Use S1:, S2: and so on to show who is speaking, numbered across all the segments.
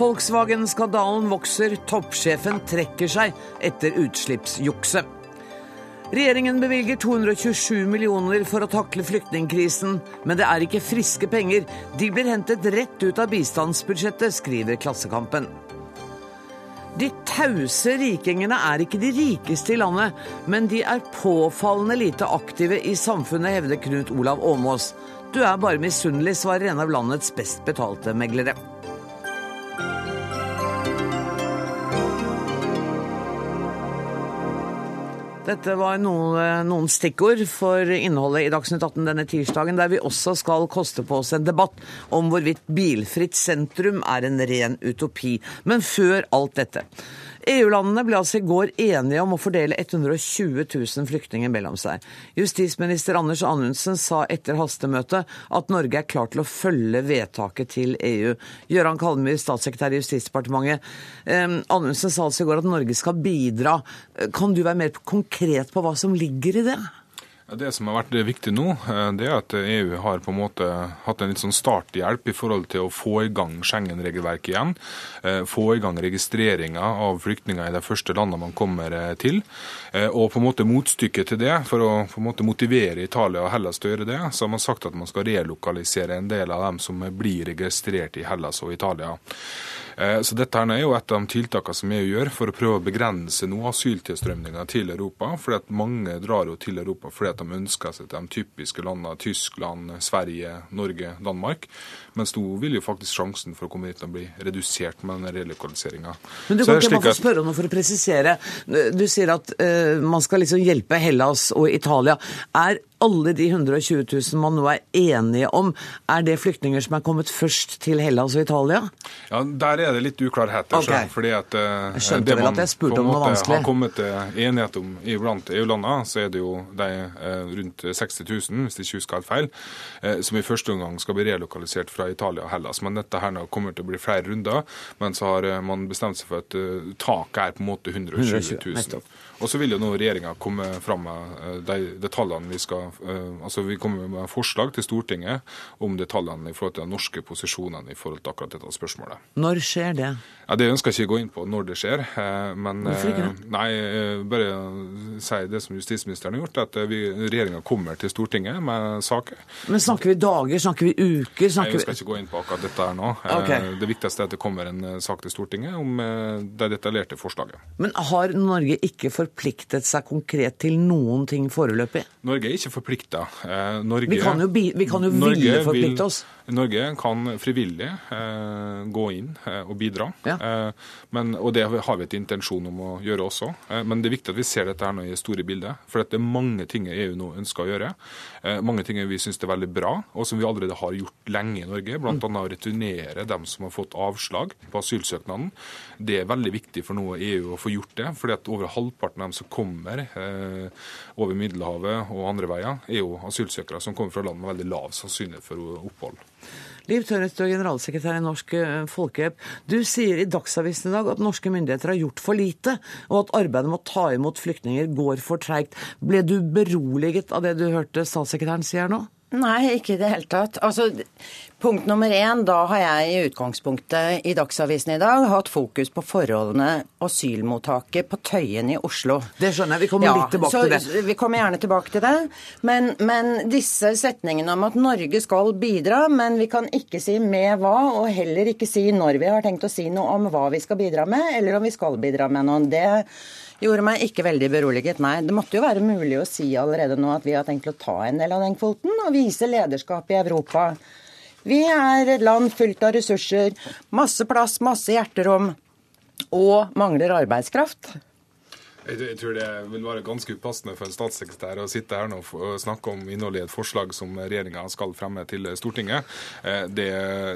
S1: Volkswagen-skandalen vokser, toppsjefen trekker seg etter utslippsjukset. Regjeringen bevilger 227 millioner for å takle flyktningkrisen, men det er ikke friske penger. De blir hentet rett ut av bistandsbudsjettet, skriver Klassekampen. De tause rikingene er ikke de rikeste i landet, men de er påfallende lite aktive i samfunnet, hevder Knut Olav Åmås. Du er bare misunnelig, svarer en av landets best betalte meglere. Dette var noen, noen, stikkord for innholdet i Dagsnytt 18 denne tirsdagen, der vi også skal koste på oss en debatt om hvorvidt bilfritt sentrum er en ren utopi. Men før alt dette. EU-landene ble altså i går enige om å fordele 120 000 flyktninger mellom seg. Justisminister Anders Anundsen sa etter hastemøtet at Norge er klar til å følge vedtaket til EU. Gøran Kalmyr, statssekretær i Justisdepartementet. Anundsen sa altså i går at Norge skal bidra. Kan du være mer konkret på hva som ligger i det?
S2: Det som har vært viktig nå, eh, det er at EU har på en måte hatt en litt sånn starthjelp i forhold til å få i gang Schengen-regelverket igjen. Eh, få i gang registreringa av flyktninger i de første landene man kommer eh, til. Og på en måte motstykket til det, for å på en måte motivere Italia og Hellas til å gjøre det, så har man sagt at man skal relokalisere en del av dem som blir registrert i Hellas og Italia. Eh, så Dette er jo et av de tiltakene som EU gjør for å prøve å begrense noe asyltilstrømninga til Europa. fordi at Mange drar jo til Europa fordi at de ønsker seg til de typiske landene Tyskland, Sverige, Norge, Danmark. Mens nå vil jo faktisk sjansen for å komme hit og bli redusert med den relokaliseringa.
S1: Men du kan ikke bare få spørre om noe for å presisere. Du sier at uh, man skal liksom hjelpe Hellas og Italia. Er alle de 120 000 man nå er enige om, er det flyktninger som er kommet først til Hellas og Italia?
S2: Ja, Der er det litt uklarheter.
S1: Okay.
S2: fordi at
S1: uh, Jeg skjønte vel at jeg spurte om noe vanskelig.
S2: har kommet til enighet om blant EU-landene, så er det jo de uh, rundt 60 000, hvis de ikke husker helt feil, uh, som i første omgang skal bli relokalisert fra Italia og Hellas. Men dette her nå kommer til å bli flere runder. Men så har man bestemt seg for at taket er på en måte 120 000. Og så vil jo nå regjeringa komme fram med de detaljene vi skal Eh, altså Vi kommer med forslag til Stortinget om detaljene i forhold til de norske posisjonene i forhold til akkurat dette spørsmålet.
S1: Når skjer det?
S2: Ja, Det ønsker jeg ikke å gå inn på når det skjer. Eh, men
S1: Hvorfor ikke?
S2: Nei, bare si det som justisministeren har gjort, at regjeringa kommer til Stortinget med saker.
S1: Men snakker vi dager, snakker vi uker? Snakker
S2: nei, Jeg skal ikke gå inn på akkurat dette her nå. Okay. Det viktigste er at det kommer en sak til Stortinget om det detaljerte forslaget.
S1: Men har Norge ikke forpliktet seg konkret til noen ting foreløpig?
S2: Norge er ikke forpliktet forplikta.
S1: Eh, Norge, vi kan jo, vi kan jo ville forplikte oss.
S2: Norge kan frivillig eh, gå inn eh, og bidra. Ja. Eh, men, og det har vi et intensjon om å gjøre også. Eh, men det er viktig at vi ser dette her nå i det store bildet. For det er mange ting EU nå ønsker å gjøre. Eh, mange ting vi syns er veldig bra, og som vi allerede har gjort lenge i Norge. Bl.a. Mm. å returnere dem som har fått avslag på asylsøknaden. Det er veldig viktig for noe EU å få gjort det. fordi at over halvparten av dem som kommer over Middelhavet og andre veier, er jo asylsøkere som kommer fra land med veldig lav sannsynlighet for opphold.
S1: Liv Tørnestø, generalsekretær i Norsk eh, Folkehjelp. Du sier i Dagsavisen i dag at norske myndigheter har gjort for lite, og at arbeidet med å ta imot flyktninger går for treigt. Ble du beroliget av det du hørte statssekretæren si her nå?
S3: Nei, ikke i det hele tatt. Altså, punkt nummer én, da har jeg i utgangspunktet i Dagsavisen i dag hatt fokus på forholdene asylmottaket på Tøyen i Oslo.
S1: Det skjønner jeg, vi kommer ja, litt tilbake så, til det.
S3: Vi kommer gjerne tilbake til det. Men, men, disse setningene om at Norge skal bidra, men vi kan ikke si med hva, og heller ikke si når vi har tenkt å si noe om hva vi skal bidra med, eller om vi skal bidra med noe. Det gjorde meg ikke veldig beroliget. Nei, det måtte jo være mulig å si allerede nå at vi har tenkt å ta en del av den kvoten og vise lederskap i Europa. Vi er et land fullt av ressurser, masse plass, masse hjerterom, og mangler arbeidskraft.
S2: Jeg tror det vil være ganske upassende for en statssekretær å sitte her nå og snakke om innholdet i et forslag som regjeringa skal fremme til Stortinget. Eh, det,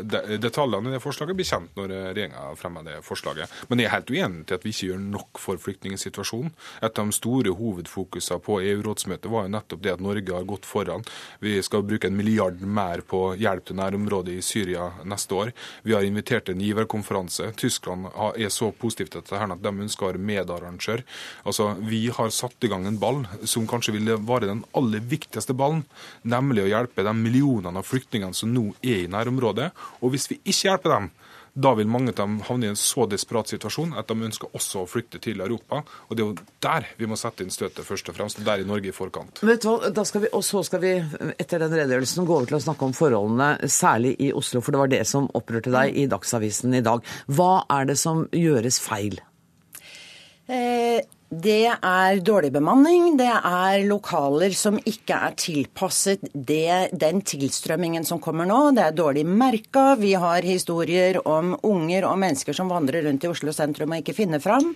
S2: det, detaljene i det forslaget blir kjent når regjeringa fremmer det forslaget. Men jeg er helt uenig til at vi ikke gjør nok for flyktningsituasjonen. Et av de store hovedfokusene på EU-rådsmøtet var jo nettopp det at Norge har gått foran. Vi skal bruke en milliard mer på hjelp til nærområdet i Syria neste år. Vi har invitert en giverkonferanse. Tyskland er så positivt til dette at de ønsker å være medarrangør. Altså, Vi har satt i gang en ball som kanskje ville være den aller viktigste ballen, nemlig å hjelpe de millionene av flyktningene som nå er i nærområdet. Og hvis vi ikke hjelper dem, Da vil mange av dem havne i en så desperat situasjon at de ønsker også å flykte til Europa. Og det er jo der vi må sette inn støtet først og fremst, der i Norge i forkant.
S1: Vet du hva, da skal vi, Og så skal vi etter den redegjørelsen gå over til å snakke om forholdene, særlig i Oslo, for det var det som opprørte deg i Dagsavisen i dag. Hva er det som gjøres feil?
S3: Eh, det er dårlig bemanning, det er lokaler som ikke er tilpasset det, den tilstrømmingen som kommer nå. Det er dårlig merka. Vi har historier om unger og mennesker som vandrer rundt i Oslo sentrum og ikke finner fram.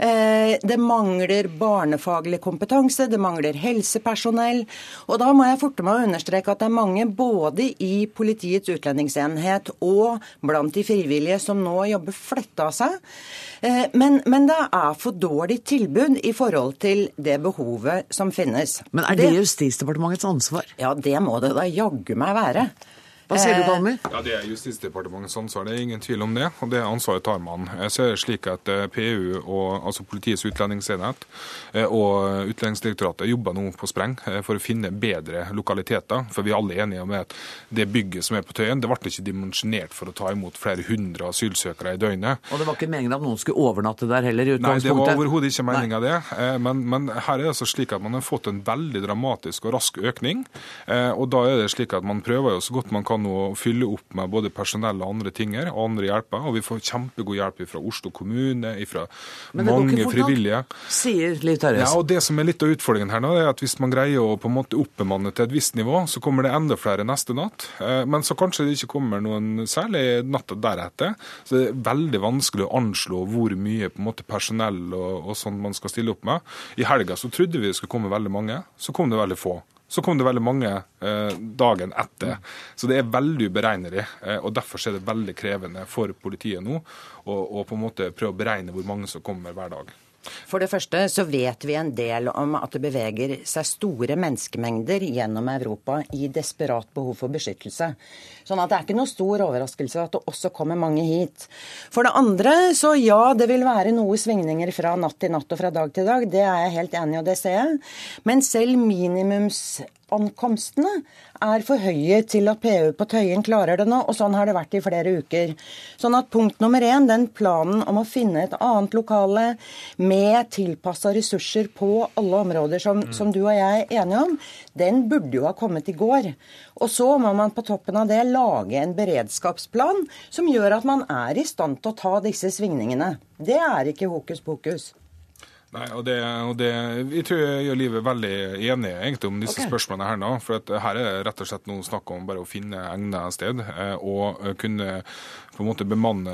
S3: Eh, det mangler barnefaglig kompetanse, det mangler helsepersonell. Og da må jeg forte meg å understreke at det er mange både i Politiets utlendingsenhet og blant de frivillige som nå jobber fletta av seg. Eh, men, men, det er for dårlig tilbud i forhold til det behovet som finnes.
S1: Men er det, det Justisdepartementets ansvar?
S3: Ja, det må det da jaggu meg være.
S1: Hva sier du, Palmer?
S2: Ja, Det er Justisdepartementets ansvar, det er ingen tvil om det. Og det ansvaret tar man. Jeg ser slik at eh, PU, og, altså Politiets utlendingsenhet eh, og Utlendingsdirektoratet jobber nå på spreng eh, for å finne bedre lokaliteter. For vi er alle enige om at det bygget som er på Tøyen, det ble ikke dimensjonert for å ta imot flere hundre asylsøkere i døgnet.
S1: Og det var ikke meningen at noen skulle overnatte der heller? i utgangspunktet?
S2: Nei, det var overhodet ikke meninga det. Men, men, her er det altså slik at man har fått en veldig dramatisk og rask økning. Og da er det slik at man prøver jo så godt man kan nå å fylle opp med både personell og andre ting og andre hjelper. Og vi får kjempegod hjelp fra Oslo kommune, fra mange frivillige.
S1: Sier Liv.
S2: Ja, og det som er litt av utfordringen her nå, er at hvis man greier å på en måte oppbemanne til et visst nivå, så kommer det enda flere neste natt. Eh, men så kanskje det ikke kommer noen særlig natta deretter. Så det er veldig vanskelig å anslå hvor mye på en måte personell og, og sånn man skal stille opp med. I helga så trodde vi det skulle komme veldig mange, så kom det veldig få. Så kom det veldig mange eh, dagen etter. Så det er veldig uberegnelig. Eh, og Derfor er det veldig krevende for politiet nå å på en måte prøve å beregne hvor mange som kommer hver dag.
S3: For det første så vet vi en del om at det beveger seg store menneskemengder gjennom Europa i desperat behov for beskyttelse. Sånn at det er ikke noe stor overraskelse at det også kommer mange hit. For det andre så ja, det vil være noe svingninger fra natt til natt og fra dag til dag. Det er jeg helt enig i, og det ser jeg. Men selv minimumsankomstene er for høye til at PU på Tøyen klarer det nå, og sånn har det vært i flere uker. Sånn at punkt nummer én, den planen om å finne et annet lokale med tilpassa ressurser på alle områder som, mm. som, du og jeg er enige om, den burde jo ha kommet i går. Og så må man på toppen av det lage en beredskapsplan som gjør at man er i stand til å ta disse svingningene. Det er ikke hokus pokus.
S2: Nei, og det, og det, Jeg tror jeg gjør livet veldig enig egentlig om disse okay. spørsmålene her nå. For her er det rett og slett noe snakk om bare å finne egnet sted eh, og kunne på en måte bemanne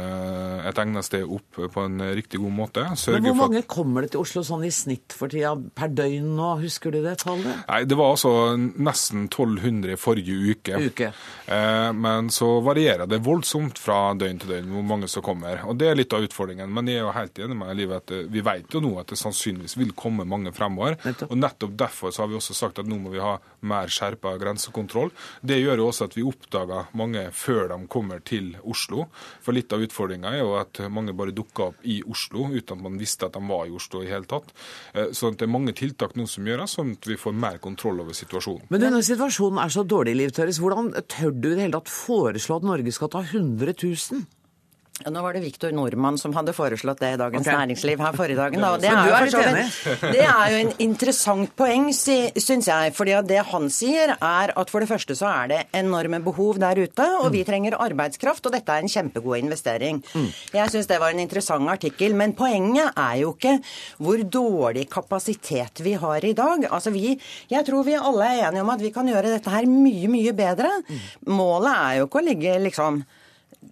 S2: et egnet sted opp på en riktig god måte.
S1: Sørge Men Hvor mange at... kommer det til Oslo sånn i snitt for tida per døgn nå, husker du det tallet?
S2: Nei, Det var altså nesten 1200 i forrige uke.
S1: uke.
S2: Eh, men så varierer det voldsomt fra døgn til døgn hvor mange som kommer. Og Det er litt av utfordringen. Men jeg er jo helt enig med Liv at vi vet jo nå at det sannsynligvis vil komme mange fremover. Nettopp. Og nettopp derfor så har vi også sagt at nå må vi ha mer skjerpa grensekontroll. Det gjør jo også at vi oppdager mange før de kommer til Oslo. For litt av utfordringa er jo at mange bare dukka opp i Oslo uten at man visste at de var i Oslo i hele tatt. Eh, så det er mange tiltak nå som gjøres, sånn at vi får mer kontroll over situasjonen.
S1: Men denne situasjonen er så dårlig, Liv Tørres. Hvordan tør du i det hele tatt foreslå at Norge skal ta 100 000?
S3: Ja, nå var det Viktor Nordmann som hadde foreslått det i Dagens okay. Næringsliv her forrige dagen. Da.
S1: Det, er er
S3: vidt, det, er jo en interessant poeng, syns jeg. fordi det han sier, er at for det første så er det enorme behov der ute, og vi mm. trenger arbeidskraft, og dette er en kjempegod investering. Mm. Jeg syns det var en interessant artikkel. Men poenget er jo ikke hvor dårlig kapasitet vi har i dag. Altså vi, Jeg tror vi alle er enige om at vi kan gjøre dette her mye, mye bedre. Mm. Målet er jo ikke å ligge liksom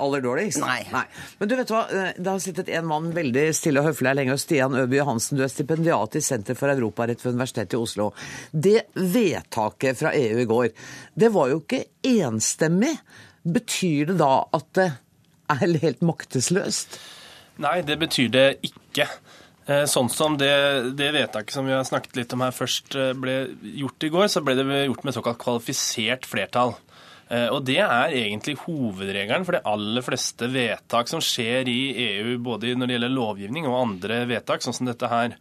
S1: aller dårligst?
S3: Nei.
S1: Nei. Men du vet hva, eh, det har sittet en mann veldig stille og høflig her lenge, og Stian Øby Johansen, du er stipendiat i Senter for europarett ved Universitetet i Oslo. Det vedtaket fra EU i går, det var jo ikke enstemmig. Betyr det da at det er helt maktesløst?
S4: Nei, det betyr det ikke. Eh, sånn som det, det, vedtaket som vi har snakket litt om her først eh, ble gjort i går, så ble det gjort med såkalt kvalifisert flertall. Eh, og Det er egentlig hovedregelen for de aller fleste vedtak som skjer i EU, både når det gjelder lovgivning og andre vedtak, sånn som dette her.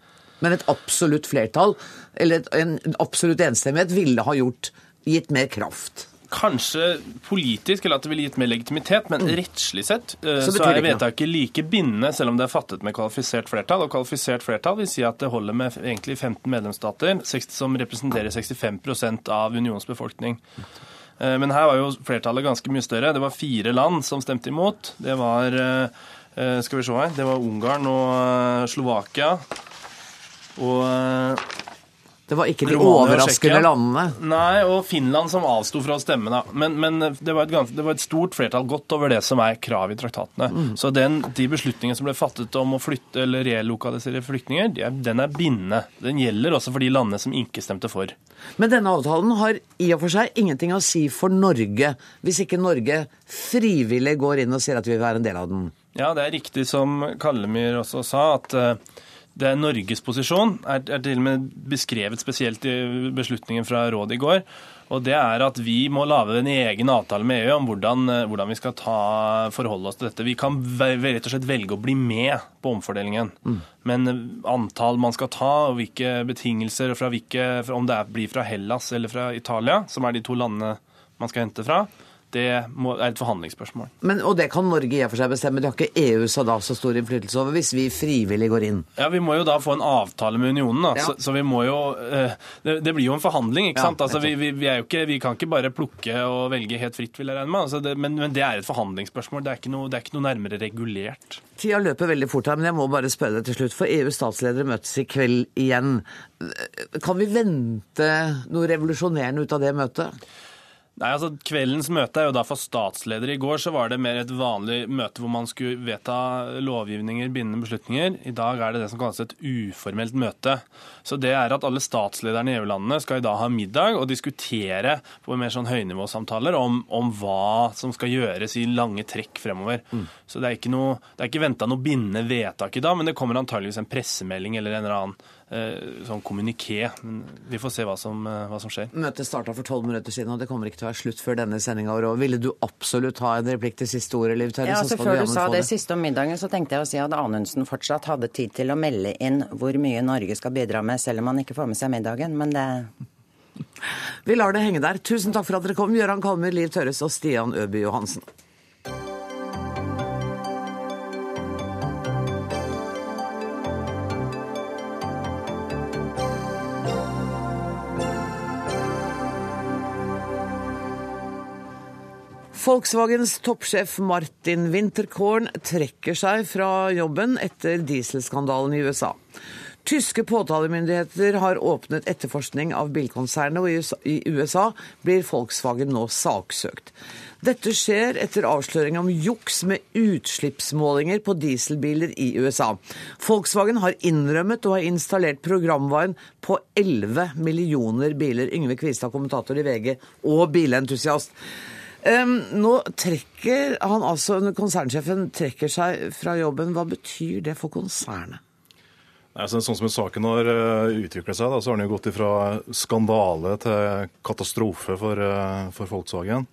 S1: Men et absolutt flertall, eller en absolutt enstemmighet, ville ha gjort, gitt mer kraft?
S4: Kanskje politisk, eller at det ville gitt mer legitimitet, men rettslig sett eh,
S1: Så
S4: så, er vedtaket like bindende, selv om det er fattet med kvalifisert flertall. Og kvalifisert flertall vil si at det holder med egentlig 15 medlemsstater, 60 som representerer 65 av unionens befolkning. Eh, Men her var jo flertallet ganske mye større. Det var fire land som stemte imot. Det var eh, eh, skal vi se her, det var Ungarn og Slovakia. Og
S1: Det var ikke de overraskende landene.
S4: Nei, og Finland som avsto fra å stemme. da. Men, men det, var et gans, det var et stort flertall godt over det som er krav i traktatene.
S1: Mm.
S4: Så den, de beslutningene som ble fattet om å flytte eller relokalisere flyktninger, de er, den er bindende. Den gjelder også for de landene som ikke stemte for.
S1: Men denne avtalen har i og for seg ingenting å si for Norge, hvis ikke Norge frivillig går inn og sier at vi vil være en del av den.
S4: Ja, det er riktig som Kallemyr også sa, at eh, det er Norges posisjon. Er, er til og med beskrevet spesielt i beslutningen fra rådet i går. Og det er at vi må lage en egen avtale med EU om hvordan, eh, hvordan vi skal ta, forholde oss til dette. Vi kan rett og slett velge å bli med på omfordelingen. Men eh, antall man skal ta, og hvilke betingelser, og fra hvilke, om det er, blir fra Hellas eller fra Italia, som er de to landene man skal hente fra, det må, er et forhandlingsspørsmål.
S1: Men, og det kan Norge i og for seg bestemme. Det har ikke EU så da så stor innflytelse over hvis vi frivillig går inn.
S4: Ja, Vi må jo da få en avtale med unionen. da,
S1: Ja.
S4: så, så vi må jo, eh, det, det blir jo en forhandling. ikke
S1: Ja,
S4: sant? Altså, vi, vi, vi, er ikke, vi kan ikke bare plukke og velge helt fritt, vil jeg regne med. Altså, det, men, men det er et forhandlingsspørsmål. Det er, ikke noe, det er ikke noe nærmere regulert.
S1: Tida løper veldig fort her, men jeg må bare spørre deg til slutt. For EUs statsledere møtes i kveld igjen. Kan vi vente noe revolusjonerende ut av det møtet?
S4: Nei, altså Kveldens møte er jo da for statsledere. I går så var det mer et vanlig møte hvor man skulle vedta lovgivninger, bindende beslutninger. I dag er det det som kalles et uformelt møte. Så det er at alle statslederne i EU-landene skal i dag ha middag og diskutere på mer sånn høynivåsamtaler om, om hva som skal gjøres i lange trekk fremover. Så det er ikke, noe, det er ikke venta noe bindende vedtak i dag, men det kommer antageligvis en pressemelding eller en eller annen sånn kommuniké. Men Vi får se hva som, eh, hva som skjer.
S1: Møtet starta for tolv minutter siden, og det kommer ikke til å være slutt før denne sendinga er over. Ville du absolutt ha en replikk til siste ordet, Liv Terje?
S3: Ja, altså Før du
S1: jammen
S3: sa
S1: det,
S3: det siste om middagen, så tenkte jeg å si at Anundsen fortsatt hadde tid til å melde inn hvor mye Norge skal bidra med, selv om han ikke får med seg middagen. Men det
S1: Vi lar det henge der. Tusen takk for at dere kom, Gøran Kalmer, Liv Tørres og Stian Øby Johansen. Volkswagens toppsjef Martin Winterkorn trekker seg fra jobben etter dieselskandalen i USA. Tyske påtalemyndigheter har åpnet etterforskning av bilkonsernet, og i USA- blir Volkswagen nå saksøkt. Dette skjer etter avsløring om juks med utslippsmålinger på dieselbiler i USA. Volkswagen har innrømmet å ha installert programvaren på 11 millioner biler. Yngve Kvistad, kommentator i VG og bilentusiast. Nå trekker han altså, konsernsjefen trekker seg fra jobben. Hva betyr det for konsernet?
S5: Nei, så sånn som saken har utviklet seg, da, så har den jo gått fra skandale til katastrofe for, eh, for Volkswagen.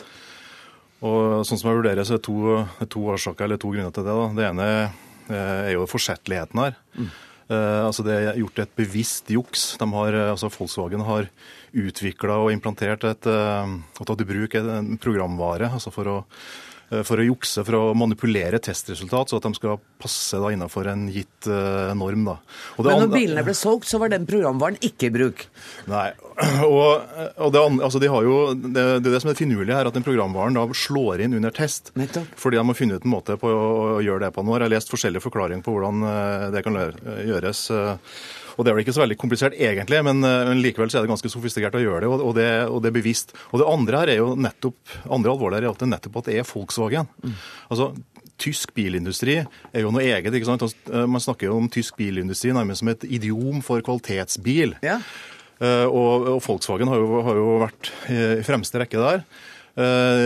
S5: Og sånn som jeg vurderer, så er det to, to årsaker, eller to grunner til det. Da. Det ene eh, er jo forsettligheten her. Eh, altså Det er gjort et bevisst juks. De har, eh, altså Volkswagen har utvikla og implantert et, eh, og tatt i bruk en programvare altså for å eh, for å jukse, for å manipulere testresultat, så at de skal passe da innenfor en gitt eh, norm. Da.
S1: Men når bilene ble solgt, så var den programvaren ikke i bruk.
S5: Nei, og, og det, altså de har jo, det, det er det som er finurlig her, at den programvaren da slår inn under test.
S1: Nettopp.
S5: Fordi de har funnet ut en måte på å gjøre det på. Nå har jeg lest forskjellige forklaringer på hvordan eh, det kan gjøres. Og Det er vel ikke så veldig komplisert egentlig, men, eh, men likevel så er det ganske sofistikert å gjøre det, og, og det, og det er bevisst. Og Det andre her er jo nettopp, andre alvorlige er at det nettopp at det er Volkswagen. Altså, Tysk bilindustri er jo noe eget. ikke sant? Altså, eh, Man snakker jo om tysk bilindustri nærmest som et idiom for kvalitetsbil.
S1: Ja.
S5: Eh, Og, og Volkswagen har jo, har jo vært i fremste rekke der.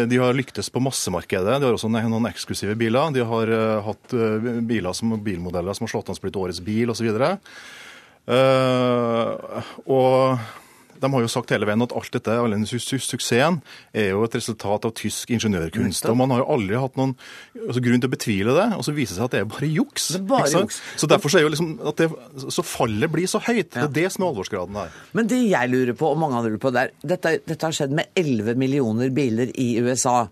S5: De har lyktes på massemarkedet. De har også noen eksklusive biler. De har hatt biler som, bilmodeller som har slått an som blitt årets bil osv. Og De har jo sagt hele veien at alt dette, all denne su su suksessen er jo et resultat av tysk ingeniørkunst. Og man har jo aldri hatt noen altså, grunn til å betvile det, og så viser det seg at det er bare juks.
S1: Er bare juks.
S5: Så derfor så er jo liksom at det, så fallet blir så høyt. Det er det som er alvorsgraden her.
S1: Men det jeg lurer på, og mange andre lurer på, det er dette, dette har skjedd med 11 millioner biler i USA.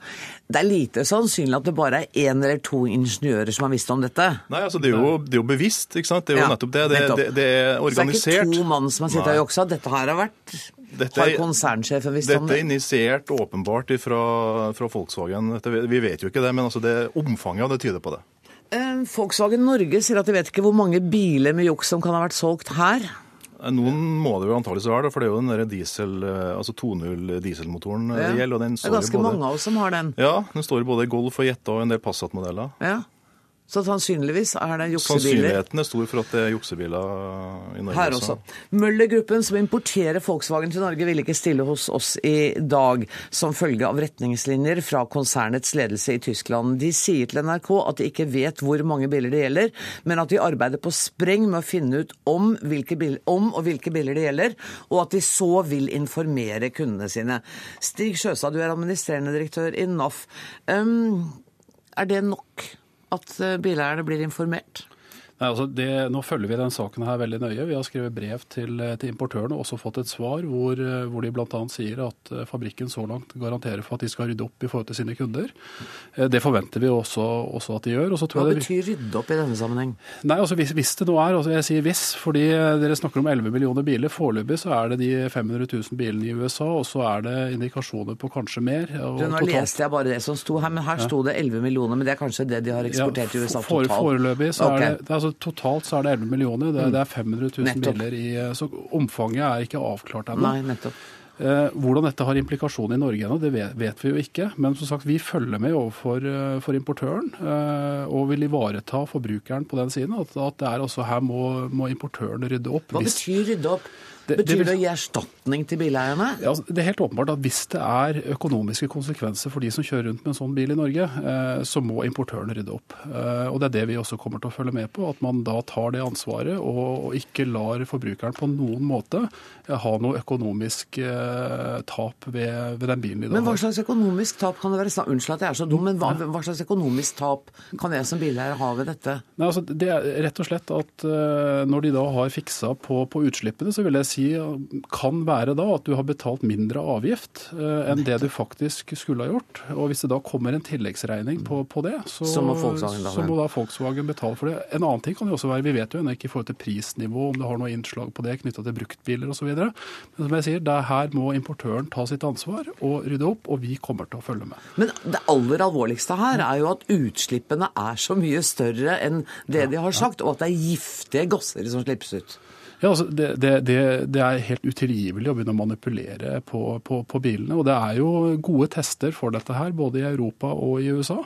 S1: Det er lite sannsynlig at det bare er én eller to ingeniører som har visst om dette.
S5: Nei, altså det er jo, det er jo bevisst, ikke sant? Det er jo
S1: Ja,
S5: nettopp det. Det,
S1: nettopp.
S5: det, er
S1: Så det er ikke to mann som har sittet og juksa. Dette her har vært
S5: Dette
S1: Har
S5: er-
S1: konsernsjefen visst om det?
S5: Dette er initiert åpenbart fra, fra Volkswagen. Dette, vi vet jo ikke det, men altså det, omfanget av det tyder på det.
S1: Eh, Volkswagen Norge sier at de vet ikke hvor mange biler med juks som kan ha vært solgt her.
S5: Noen må det jo antakeligvis være, for det er jo den der diesel, eh, altså 2.0 dieselmotoren eh,
S1: Ja.
S5: det gjelder.
S1: Det er ganske
S5: både,
S1: mange av oss som har den.
S5: Ja, den står både i Golf og Jetta og en del Passat-modeller.
S1: Ja. Så sannsynligvis er det juksebiler.
S5: Sannsynligheten er stor for at det er juksebiler i Norge
S1: Her også. Møller-gruppen, som importerer Volkswagen til Norge, vil ikke stille hos oss i dag som følge av retningslinjer fra konsernets ledelse i Tyskland. De sier til NRK at de ikke vet hvor mange biler det gjelder, men at de arbeider på spreng med å finne ut om, hvilke biler, om og hvilke biler det gjelder, og at de så vil informere kundene sine. Stig Sjøstad, du er administrerende direktør i NAF. Um, er det nok at eh, bileierne blir informert?
S6: Nei, altså det, nå følger vi den saken her veldig nøye. Vi har skrevet brev til, til importørene og også fått et svar hvor, eh, hvor de bl.a. sier at eh, fabrikken så langt garanterer for at de skal rydde opp i forhold til sine kunder. Eh, Det forventer vi også, også at de gjør. Og så tror
S1: Hva
S6: det,
S1: betyr rydde opp i denne sammenheng?
S6: Nei, altså hvis, hvis det nå er, altså jeg sier hvis, fordi eh, dere snakker om 11 millioner biler. Foreløpig så er det de 500 000 bilene i USA, og så er det indikasjoner på kanskje mer.
S1: Du, nå
S6: totalt-
S1: leste jeg bare det som sto her, men her sto det 11 millioner. Men det er kanskje det de har eksportert i USA totalt?
S6: Foreløpig så
S1: Ok.
S6: Er det, det er altså, Totalt så er det 11 millioner. Det, det er 500 000
S1: Nettopp.
S6: biler i Så omfanget er ikke avklart ennå.
S1: Nei, nettopp.
S6: Eh, hvordan dette har implikasjoner i Norge ennå, det vet, vi jo ikke. Men som sagt, vi følger med overfor eh, for importøren eh, og vil ivareta forbrukeren på den siden. At, at det er også her må, må importøren rydde opp.
S1: Hva betyr rydde opp?
S6: Det- det
S1: betyr det,
S6: vil-
S1: å gi erstatning til bileierne?
S6: Ja, altså, det er helt åpenbart at Hvis det er økonomiske konsekvenser for de som kjører rundt med en sånn bil i Norge, eh, så må importøren rydde opp. Eh, og Det er det vi også kommer til å følge med på. At man da tar det ansvaret og, ikke lar forbrukeren på noen måte eh, ha noe økonomisk tap ved, ved den bilen de da
S1: Men hva slags økonomisk tap kan det være? snakk- Unnskyld at jeg er så dum, men hva, hva slags økonomisk tap kan jeg som bileier ha ved dette?
S6: Nei, altså, det er rett og slett at når de da har fiksa på, på utslippene, så vil jeg si kan være da at du har betalt mindre avgift eh, enn det du faktisk skulle ha gjort. Og hvis det da kommer en tilleggsregning på, på det, så,
S1: Så må
S6: så må da Volkswagen betale for det. En annen ting kan jo også være, vi vet jo ennå ikke i forhold til prisnivå om det har noe innslag på det knytta til bruktbiler osv. Men som jeg sier, det er her må importøren ta sitt ansvar og rydde opp, og vi kommer til å følge med.
S1: Men det aller alvorligste her er jo at utslippene er så mye større enn det de har sagt, og at det er giftige gasser som slippes ut.
S6: Ja, altså det, det, det, er helt utilgivelig å begynne å manipulere på, på, på bilene. Og det er jo gode tester for dette her, både i Europa og i USA.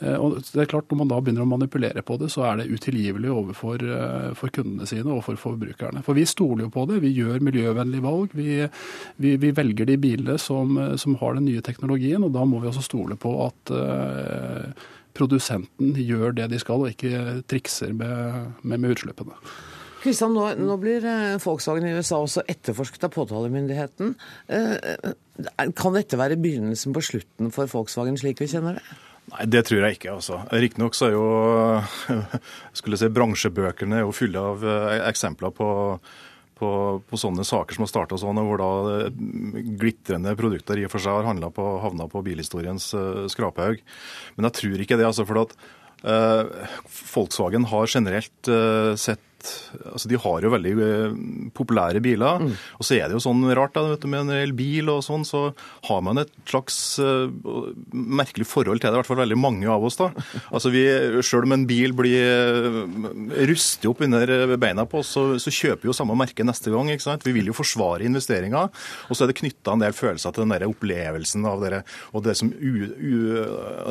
S6: Eh, Og det er klart, Når man da begynner å manipulere på det, så er det utilgivelig overfor eh, for kundene sine og for forbrukerne. For vi stoler jo på det. Vi gjør miljøvennlige valg. Vi, vi, vi velger de bilene som, som har den nye teknologien, og da må vi også stole på at uh, produsenten gjør det de skal, og ikke trikser med, med, med utslippene.
S1: Kristian, nå, nå blir eh, Volkswagen i USA også etterforsket av påtalemyndigheten. Eh, eh, Kan dette være begynnelsen på slutten for Volkswagen slik vi kjenner det?
S5: Nei, det tror jeg ikke. altså. Riktignok er jo skulle si, bransjebøkene er jo fulle av eksempler på, på, på sånne saker som har starta sånn, hvor da glitrende produkter i og for seg har på, havna på bilhistoriens skraphaug. Men jeg tror ikke det, altså. For at Volkswagen har generelt sett altså De har jo veldig eh, populære biler. Og så er det jo sånn rart da, vet du, med en reell bil og sånn, så har man et slags uh, merkelig forhold til det. I hvert fall veldig mange av oss. da. Altså vi, Selv om en bil blir eh, rustet opp under beina på oss, så, så kjøper vi jo samme merke neste gang. ikke sant? Vi vil jo forsvare investeringa. Og så er det knytta en del følelser til den der opplevelsen av det, og det som u, u,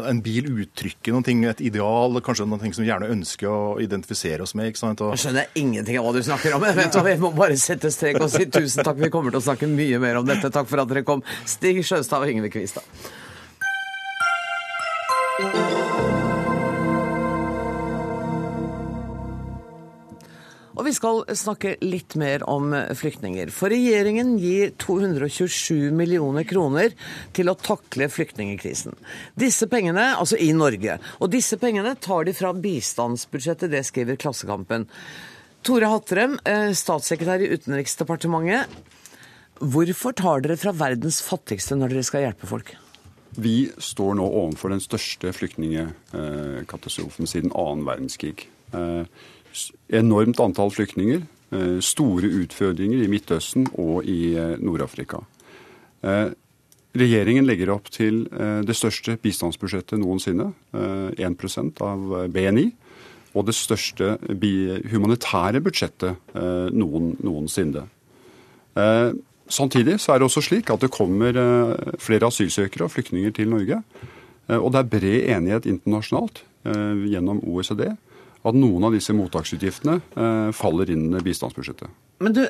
S5: en bil uttrykker noe, et ideal, kanskje noe som vi gjerne ønsker å identifisere oss med. ikke sant? Og,
S1: Skjønner ingenting av hva du snakker om. hva, Vi må bare sette strek og si tusen takk. Vi kommer til å snakke mye mer om dette. Takk for at dere kom, Stig Sjøstad og Yngve Kvistad. Og vi skal snakke litt mer om flyktninger. For regjeringen gir 227 millioner kroner til å takle flyktningkrisen. Disse pengene, altså i Norge, og disse pengene tar de fra bistandsbudsjettet, det skriver Klassekampen. Tore Hattrem, eh, statssekretær i Utenriksdepartementet. Hvorfor tar dere fra verdens fattigste når dere skal hjelpe folk?
S7: Vi står nå overfor den største flyktningkatastrofen siden annen verdenskrig. Eh, enormt antall flyktninger. Eh, store utfordringer i Midtøsten og i Nord-Afrika. Regjeringen legger opp til det største bistandsbudsjettet noensinne. 1% av BNI. Og det største humanitære budsjettet noen, noensinne. Samtidig så er det også slik at det kommer flere asylsøkere og flyktninger til Norge. Og det er bred enighet internasjonalt gjennom OECD at noen av disse mottaksutgiftene eh, faller inn i bistandsbudsjettet.
S1: Men du,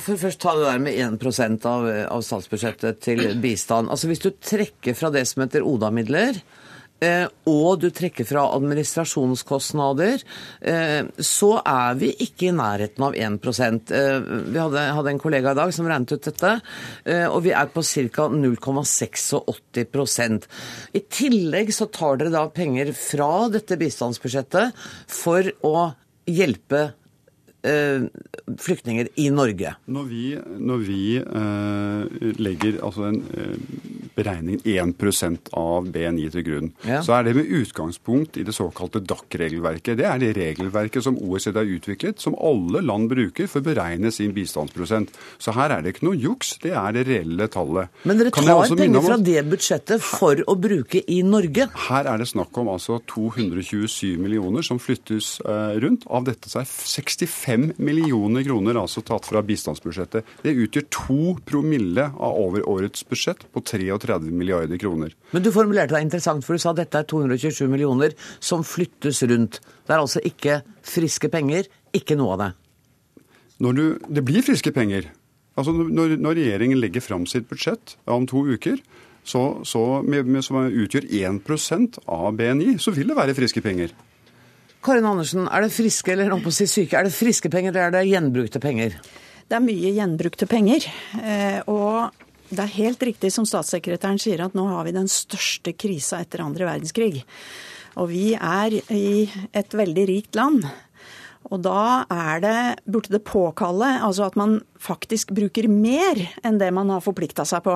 S1: for først ta det der med 1% av, av statsbudsjettet til bistand. Altså Hvis du trekker fra det som heter ODA-midler, Eh, og du trekker fra administrasjonskostnader, eh, så er vi ikke i nærheten av 1 eh, Vi hadde, en kollega i dag som regnet ut dette, og vi er på ca. 0,86% I tillegg så tar dere da penger fra dette bistandsbudsjettet for å hjelpe Eh, flyktninger i Norge?
S7: Når vi, når vi eh, legger altså en eh, beregning 1% av BNI til grunn, ja. så er det med utgangspunkt i det såkalte DAC-regelverket. Det er det regelverket som OECD har utviklet, som alle land bruker for å beregne sin bistandsprosent. Så her er det ikke noe juks, det er det reelle tallet.
S1: Men dere tar penger fra det budsjettet for å bruke i Norge?
S7: Her er det snakk om altså 227 millioner som flyttes eh, rundt. Av dette så er 65 5 millioner kroner altså tatt fra bistandsbudsjettet. Det utgjør to promille av over årets budsjett på 33 milliarder kroner.
S1: Men du formulerte deg interessant, for du sa at dette er 227 millioner som flyttes rundt. Det er altså ikke friske penger, ikke noe av det.
S7: Når du, det blir friske penger. Altså når, når regjeringen legger fram sitt budsjett om to uker, så, så med, med, som utgjør 1% av BNI, så vil det være friske penger.
S1: Karin Andersen, er det friske eller noe på å si syke? Er det friske penger eller er det gjenbrukte penger?
S8: Det er mye gjenbrukte penger. Eh, og det er helt riktig som statssekretæren sier, at nå har vi den største krisa etter andre verdenskrig. Og vi er i et veldig rikt land. Og da er det, burde det påkalle altså at man faktisk bruker mer enn det man har forplikta seg på.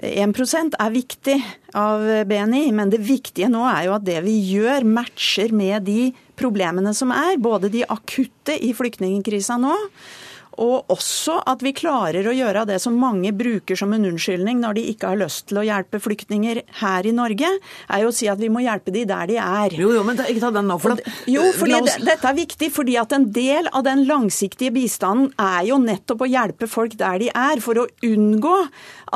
S8: 1% er viktig av BNI, men det viktige nå er jo at det vi gjør, matcher med de problemene som er. Både de akutte i flyktningkrisa nå, og også at vi klarer å gjøre det som mange bruker som en unnskyldning når de ikke har lyst til å hjelpe flyktninger her i Norge, er jo å si at vi må hjelpe de der de er.
S1: Jo, jo, men ikke ta den nå. For
S8: det, jo, fordi oss... dette er viktig. fordi at en del av den langsiktige bistanden er jo nettopp å hjelpe folk der de er, for å unngå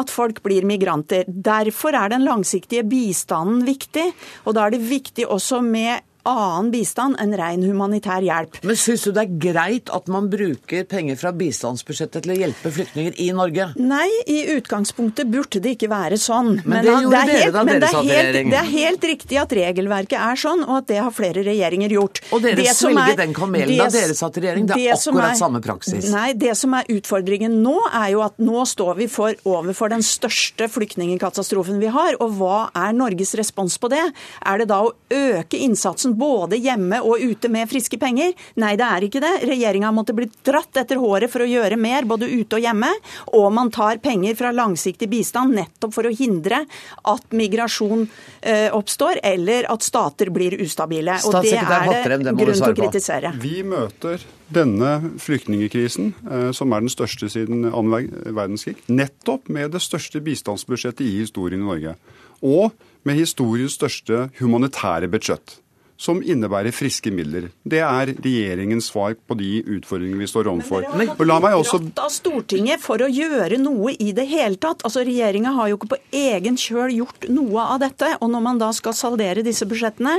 S8: at folk blir migranter. Derfor er den langsiktige bistanden viktig. Og da er det viktig også med annen bistand enn ren humanitær hjelp.
S1: Men syns du det er greit at man bruker penger fra bistandsbudsjettet til å hjelpe flyktninger i Norge?
S8: Nei, i utgangspunktet burde det ikke være sånn.
S1: Men, men det gjorde det dere da dere satt i regjering.
S8: Det er helt riktig at regelverket er sånn, og at det har flere regjeringer gjort.
S1: Og dere svelget den kamelen da dere satt i regjering. Det er akkurat er, samme praksis.
S8: Nei, det som er utfordringen nå, er jo at nå står vi for, overfor den største flyktningkatastrofen vi har. Og hva er Norges respons på det? Er det da å øke innsatsen både hjemme og ute med friske penger? Nei, det er ikke det. Regjeringa måtte bli dratt etter håret for å gjøre mer, både ute og hjemme. Og man tar penger fra langsiktig bistand nettopp for å hindre at migrasjon eh, oppstår, eller at stater blir ustabile. Og det er det grunn til å kritisere.
S7: Vi møter denne flyktningkrisen, eh, som er den største siden annen verdenskrig, nettopp med det største bistandsbudsjettet i historien i Norge. Og med historiens største humanitære budsjett som innebærer friske midler. Det er regjeringens svar på de utfordringene vi står overfor.
S8: Men dere har også... av Stortinget for å gjøre noe i det hele tatt. Altså Regjeringa har jo ikke på egen kjøl gjort noe av dette. Og når man da skal saldere disse budsjettene,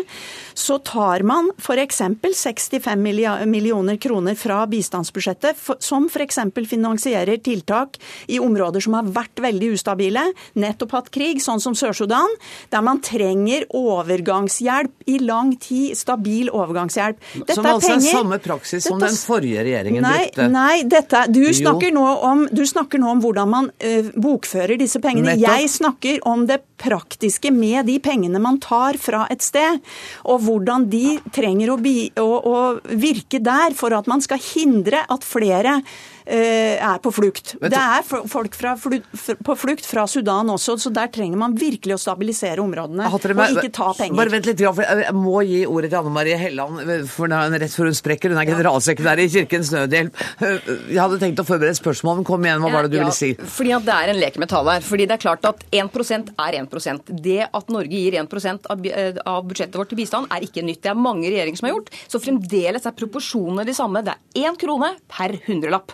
S8: så tar man f.eks. 65 millioner kroner fra bistandsbudsjettet, som f.eks. finansierer tiltak i områder som har vært veldig ustabile, nettopp hatt krig, sånn som Sør-Sudan, der man trenger overgangshjelp i lang tid stabil overgangshjelp.
S1: Dette som altså er, penger. er samme praksis som den forrige regjeringen
S8: nei,
S1: brukte?
S8: Nei, dette, du, snakker om, du snakker nå om hvordan man uh, bokfører disse pengene. Nettopp. Jeg snakker om det praktiske med de pengene man tar fra et sted, og hvordan de trenger å, bi, å, å virke der for at man skal hindre at flere er på flukt. Det er folk fra, på flukt fra Sudan også, så der trenger man virkelig å stabilisere områdene og ikke ta penger.
S1: Bare vent litt, for Jeg må gi ordet til Anne Marie Helland, for rett før hun sprekker. Hun er generalsekretær i Kirkens Nødhjelp. Jeg hadde tenkt å forberede et spørsmål, men kom igjen, hva var det du ja, ville si?
S9: Fordi at Det er en lek med tall her. fordi det er klart at 1% er 1% Det at Norge gir 1 av, eh, av budsjettet vårt til bistand, er ikke nytt. Det er mange regjeringer som har gjort. Så fremdeles er proporsjonene de samme. Det er én krone per hundrelapp.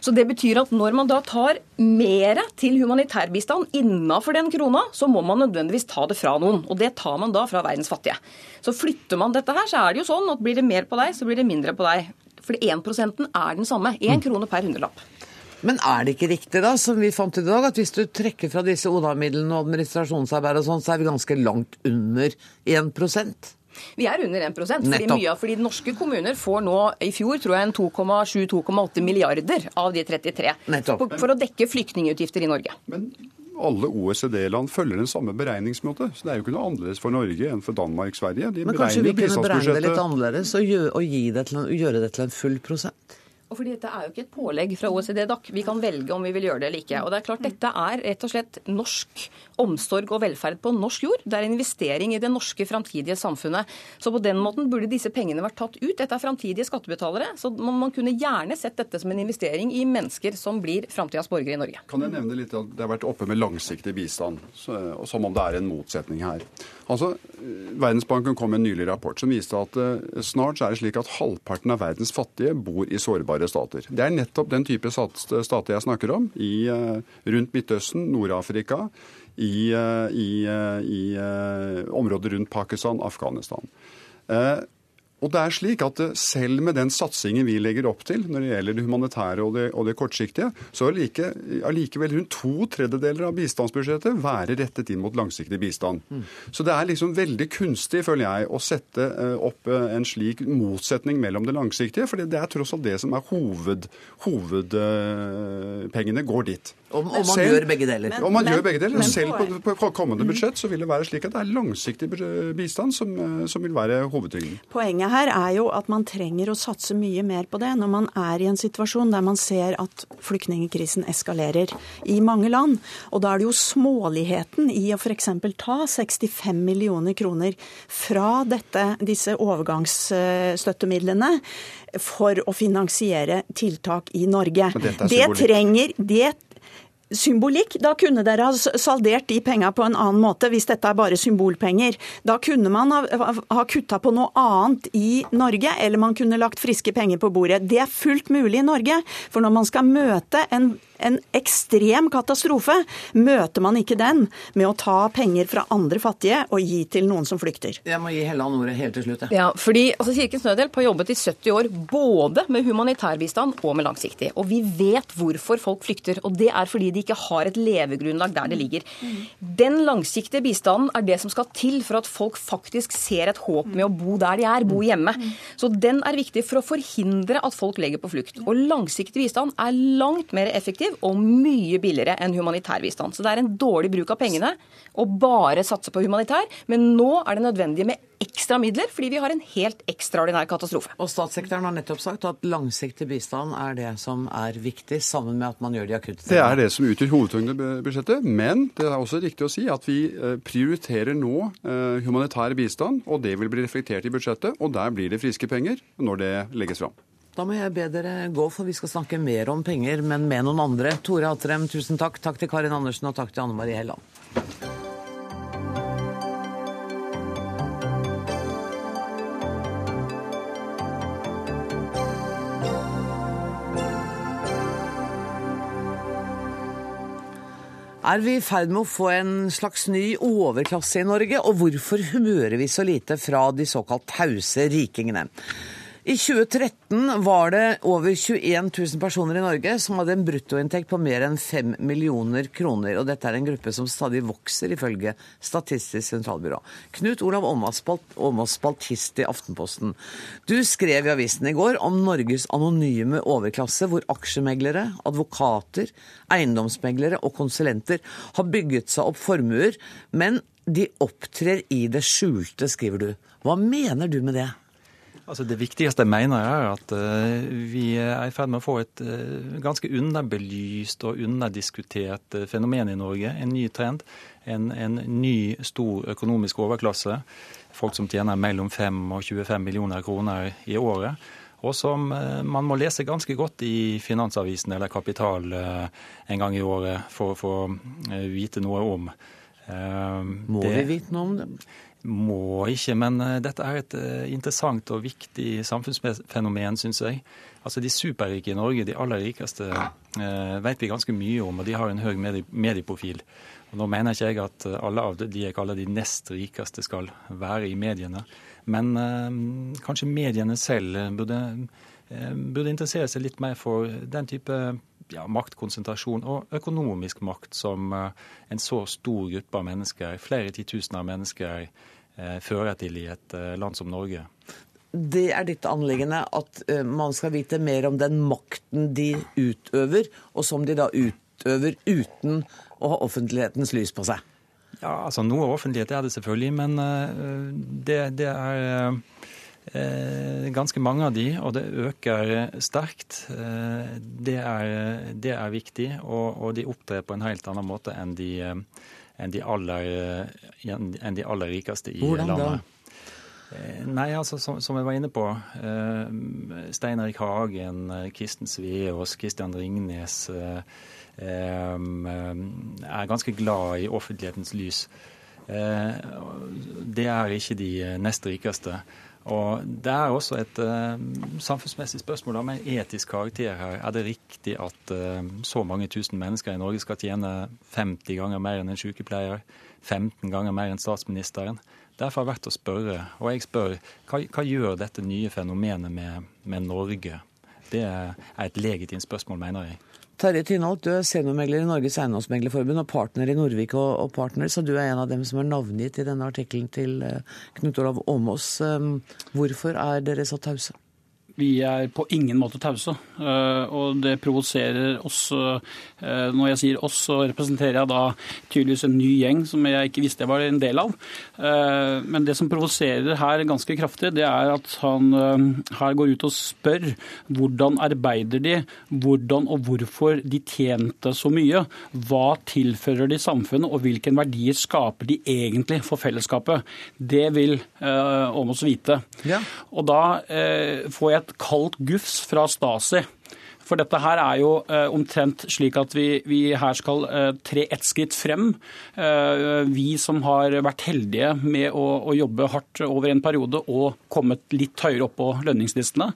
S9: Så det betyr at når man da tar mer til humanitærbistand innafor den krona, så må man nødvendigvis ta det fra noen. Og det tar man da fra verdens fattige. Så flytter man dette her, så er det jo sånn at blir det mer på deg, så blir det mindre på deg. For 1 er den samme. Én krone per hundrelapp.
S1: Men er det ikke riktig, da, som vi fant i dag, at hvis du trekker fra disse ODA-midlene og administrasjonsarbeid og sånn, så er vi ganske langt under 1
S9: vi er under 1% fordi mye av, fordi norske kommuner får nå i fjor tror jeg en 2,7-2,8 milliarder av de 33 for, for å dekke flyktningutgifter i Norge. Men
S7: alle OECD-land følger den samme beregningsmåte. Så det er jo ikke noe annerledes for Norge enn for Danmark, og Sverige.
S1: De Men kanskje vi kunne beregne det litt annerledes og, gjøre, og det en, gjøre det til en full prosent?
S9: Og fordi Dette er jo ikke et pålegg fra OECD-DAC. Vi kan velge om vi vil gjøre det eller ikke. Og det er klart Dette er rett og slett norsk omsorg og velferd på norsk jord. Det er en investering i det norske framtidige samfunnet. Så på den måten burde disse pengene vært tatt ut. Dette er framtidige skattebetalere. Så man, kunne gjerne sett dette som en investering i mennesker som blir framtidas borgere i Norge.
S7: Kan jeg nevne litt at Det har vært oppe med langsiktig bistand, som om det er en motsetning her. Altså, Verdensbanken kom med en nylig rapport som viste at uh, snart er det slik at halvparten av verdens fattige bor i sårbare stater. Det er nettopp den type stater jeg snakker om, i, uh, rundt Midtøsten, Nord-Afrika, i, uh, i, i området rundt Pakistan, Afghanistan. Og det er slik at eh, Selv med den satsingen vi legger opp til når det gjelder det humanitære og det, og det kortsiktige, så vil like, allikevel rundt to tredjedeler av bistandsbudsjettet være rettet inn mot langsiktig bistand. Mm. Så det er liksom veldig kunstig, føler jeg, å sette eh, opp eh, en slik motsetning mellom det langsiktige. For det er tross alt det som er hoved, hovedpengene går dit.
S1: Og, om man selv, gjør begge deler.
S7: Om man men, gjør begge deler. Men, selv på, på, kommende mm. budsjett så vil det være slik at det er langsiktig bistand som, som vil være hovedtyngden.
S8: Poenget her er jo at man trenger å satse mye mer på det når man er i en situasjon der man ser at flyktningkrisen eskalerer i mange land. Og da er det jo småligheten i å f.eks. ta 65 millioner kroner fra dette, disse overgangsstøttemidlene for å finansiere tiltak i Norge. Det trenger, det symbolikk. Da kunne dere ha saldert de penga på en annen måte, hvis dette er bare symbolpenger. Da kunne man ha, ha kutta på noe annet i Norge, eller man kunne lagt friske penger på bordet. Det er fullt mulig i Norge. For når man skal møte en en ekstrem katastrofe, møter man ikke den med å ta penger fra andre fattige og gi til noen som flykter.
S1: Jeg må gi Helland ordet helt til slutt.
S9: Ja, ja fordi altså, Kirkens Nødhjelp har jobbet i 70 år både med humanitærbistand og med langsiktig. Og vi vet hvorfor folk flykter. Og det er fordi de ikke har et levegrunnlag der det ligger. Den langsiktige bistanden er det som skal til for at folk faktisk ser et håp med å bo der de er, bo hjemme. Så den er viktig for å forhindre at folk legger på flukt. Og langsiktig bistand er langt mer effektiv effektiv og mye billigere enn humanitær bistand. Så det er en dårlig bruk av pengene å bare satse på humanitær. Men nå er det nødvendig med ekstra midler, fordi vi har en helt ekstraordinær katastrofe.
S1: Og Statssekretæren har nettopp sagt at langsiktig bistand er det som er viktig, sammen med at man gjør de akutte tingene.
S7: Det er det som utgjør hovedtyngden i budsjettet. Men det er også riktig å si at vi eh, prioriterer nå eh, humanitær bistand, og det vil bli reflektert i budsjettet. Og der blir det friske penger når det legges fram.
S1: Da må jeg be dere gå, for vi skal snakke mer om penger, men med noen andre. Tore Atrem, tusen takk. Takk til Karin Andersen, og takk til Anne Marie Helland. Er vi i ferd med å få en slags ny overklasse i Norge? Og hvorfor humører vi så lite fra de såkalt tause rikingene? I 2013 var det over 21 000 personer i Norge som hadde en bruttoinntekt på mer enn 5 millioner kroner. Og dette er en gruppe som stadig vokser, ifølge Statistisk sentralbyrå. Knut Olav Åmås, spaltist i Aftenposten. Du skrev i avisen i går om Norges anonyme overklasse, hvor aksjemeglere, advokater, eiendomsmeglere og konsulenter har bygget seg opp formuer, men de opptrer i det skjulte, skriver du. Hva mener du med det?
S10: Altså Det viktigste jeg mener er at uh, vi er i ferd med å få et uh, ganske underbelyst og underdiskutert uh, fenomen i Norge. En ny trend. En, en, ny, stor økonomisk overklasse. Folk som tjener mellom 5 og 25 millioner kroner i året. Og som man må lese ganske godt i Finansavisen eller Kapital en gang i året for å få vite noe om.
S1: Må det, vi vite noe om det?
S10: Må ikke, men eh, dette er et eh, interessant og viktig samfunnsfenomen, syns jeg. Altså De superrike i Norge, de aller rikeste, eh, vet vi ganske mye om, og de har en høy medieprofil. Og Nå mener ikke jeg at alle av de jeg kaller de nest rikeste skal være i mediene, men kanskje mediene selv burde, burde interessere seg litt mer for den type ja, maktkonsentrasjon og økonomisk makt som eh, en så stor gruppe av mennesker, flere titusener av mennesker, eh, fører til i et eh, land som Norge.
S1: Det er ditt anliggende at man skal vite mer om den makten de utøver, og som de da utøver uten å ha offentlighetens lys på seg?
S10: Ja, altså Noe offentlighet er det selvfølgelig, men det, det er ganske mange av de, og det øker sterkt. Eh, det er, det er viktig, og, og, de opptrer på en helt annen måte enn de, eh, enn de, aller, enn de aller, rikeste i
S1: Hvordan
S10: landet.
S1: Da?
S10: Nei, altså som, som, jeg var inne på. Stein Erik Hagen, Kristen Sveås, Kristian Ringnes er ganske glad i offentlighetens lys. Det er ikke de nest rikeste. Og Det er også et uh, samfunnsmessig spørsmål med etisk karakter her. Er det riktig at uh, så mange tusen mennesker i Norge skal tjene 50 ganger mer enn en sykepleier? 15 ganger mer enn statsministeren? Derfor har jeg vært å spørre. Og jeg spør, hva, hva gjør dette nye fenomenet med, med Norge? Det er et legitimt spørsmål, mener jeg.
S1: Terje Tynholt, du er seniormegler i Norges Eiendomsmeglerforbund og partner i Norvik og, og Partners, og du er en av dem som er navngitt i denne artikkelen til uh, Knut Olav Åmås. Um, hvorfor er dere så tause?
S11: Vi er på ingen måte tause. Eh, og det provoserer oss. Eh, når jeg sier oss, så representerer jeg da tydeligvis en ny gjeng som jeg ikke visste jeg var en del av. Eh, men det som provoserer her ganske kraftig, det er at han her går ut og spør hvordan arbeider de, hvordan og hvorfor de tjente så mye. Hva tilfører de samfunnet, og hvilke verdier skaper de egentlig for fellesskapet? Det vil Åmås vite. Ja. Og da får jeg et kaldt gufs fra Stasi. For dette her er jo eh, omtrent slik at vi, vi her skal eh, tre ett skritt frem. Eh, vi som har vært heldige med å, å, jobbe hardt over en periode og kommet litt høyere opp på lønningslistene.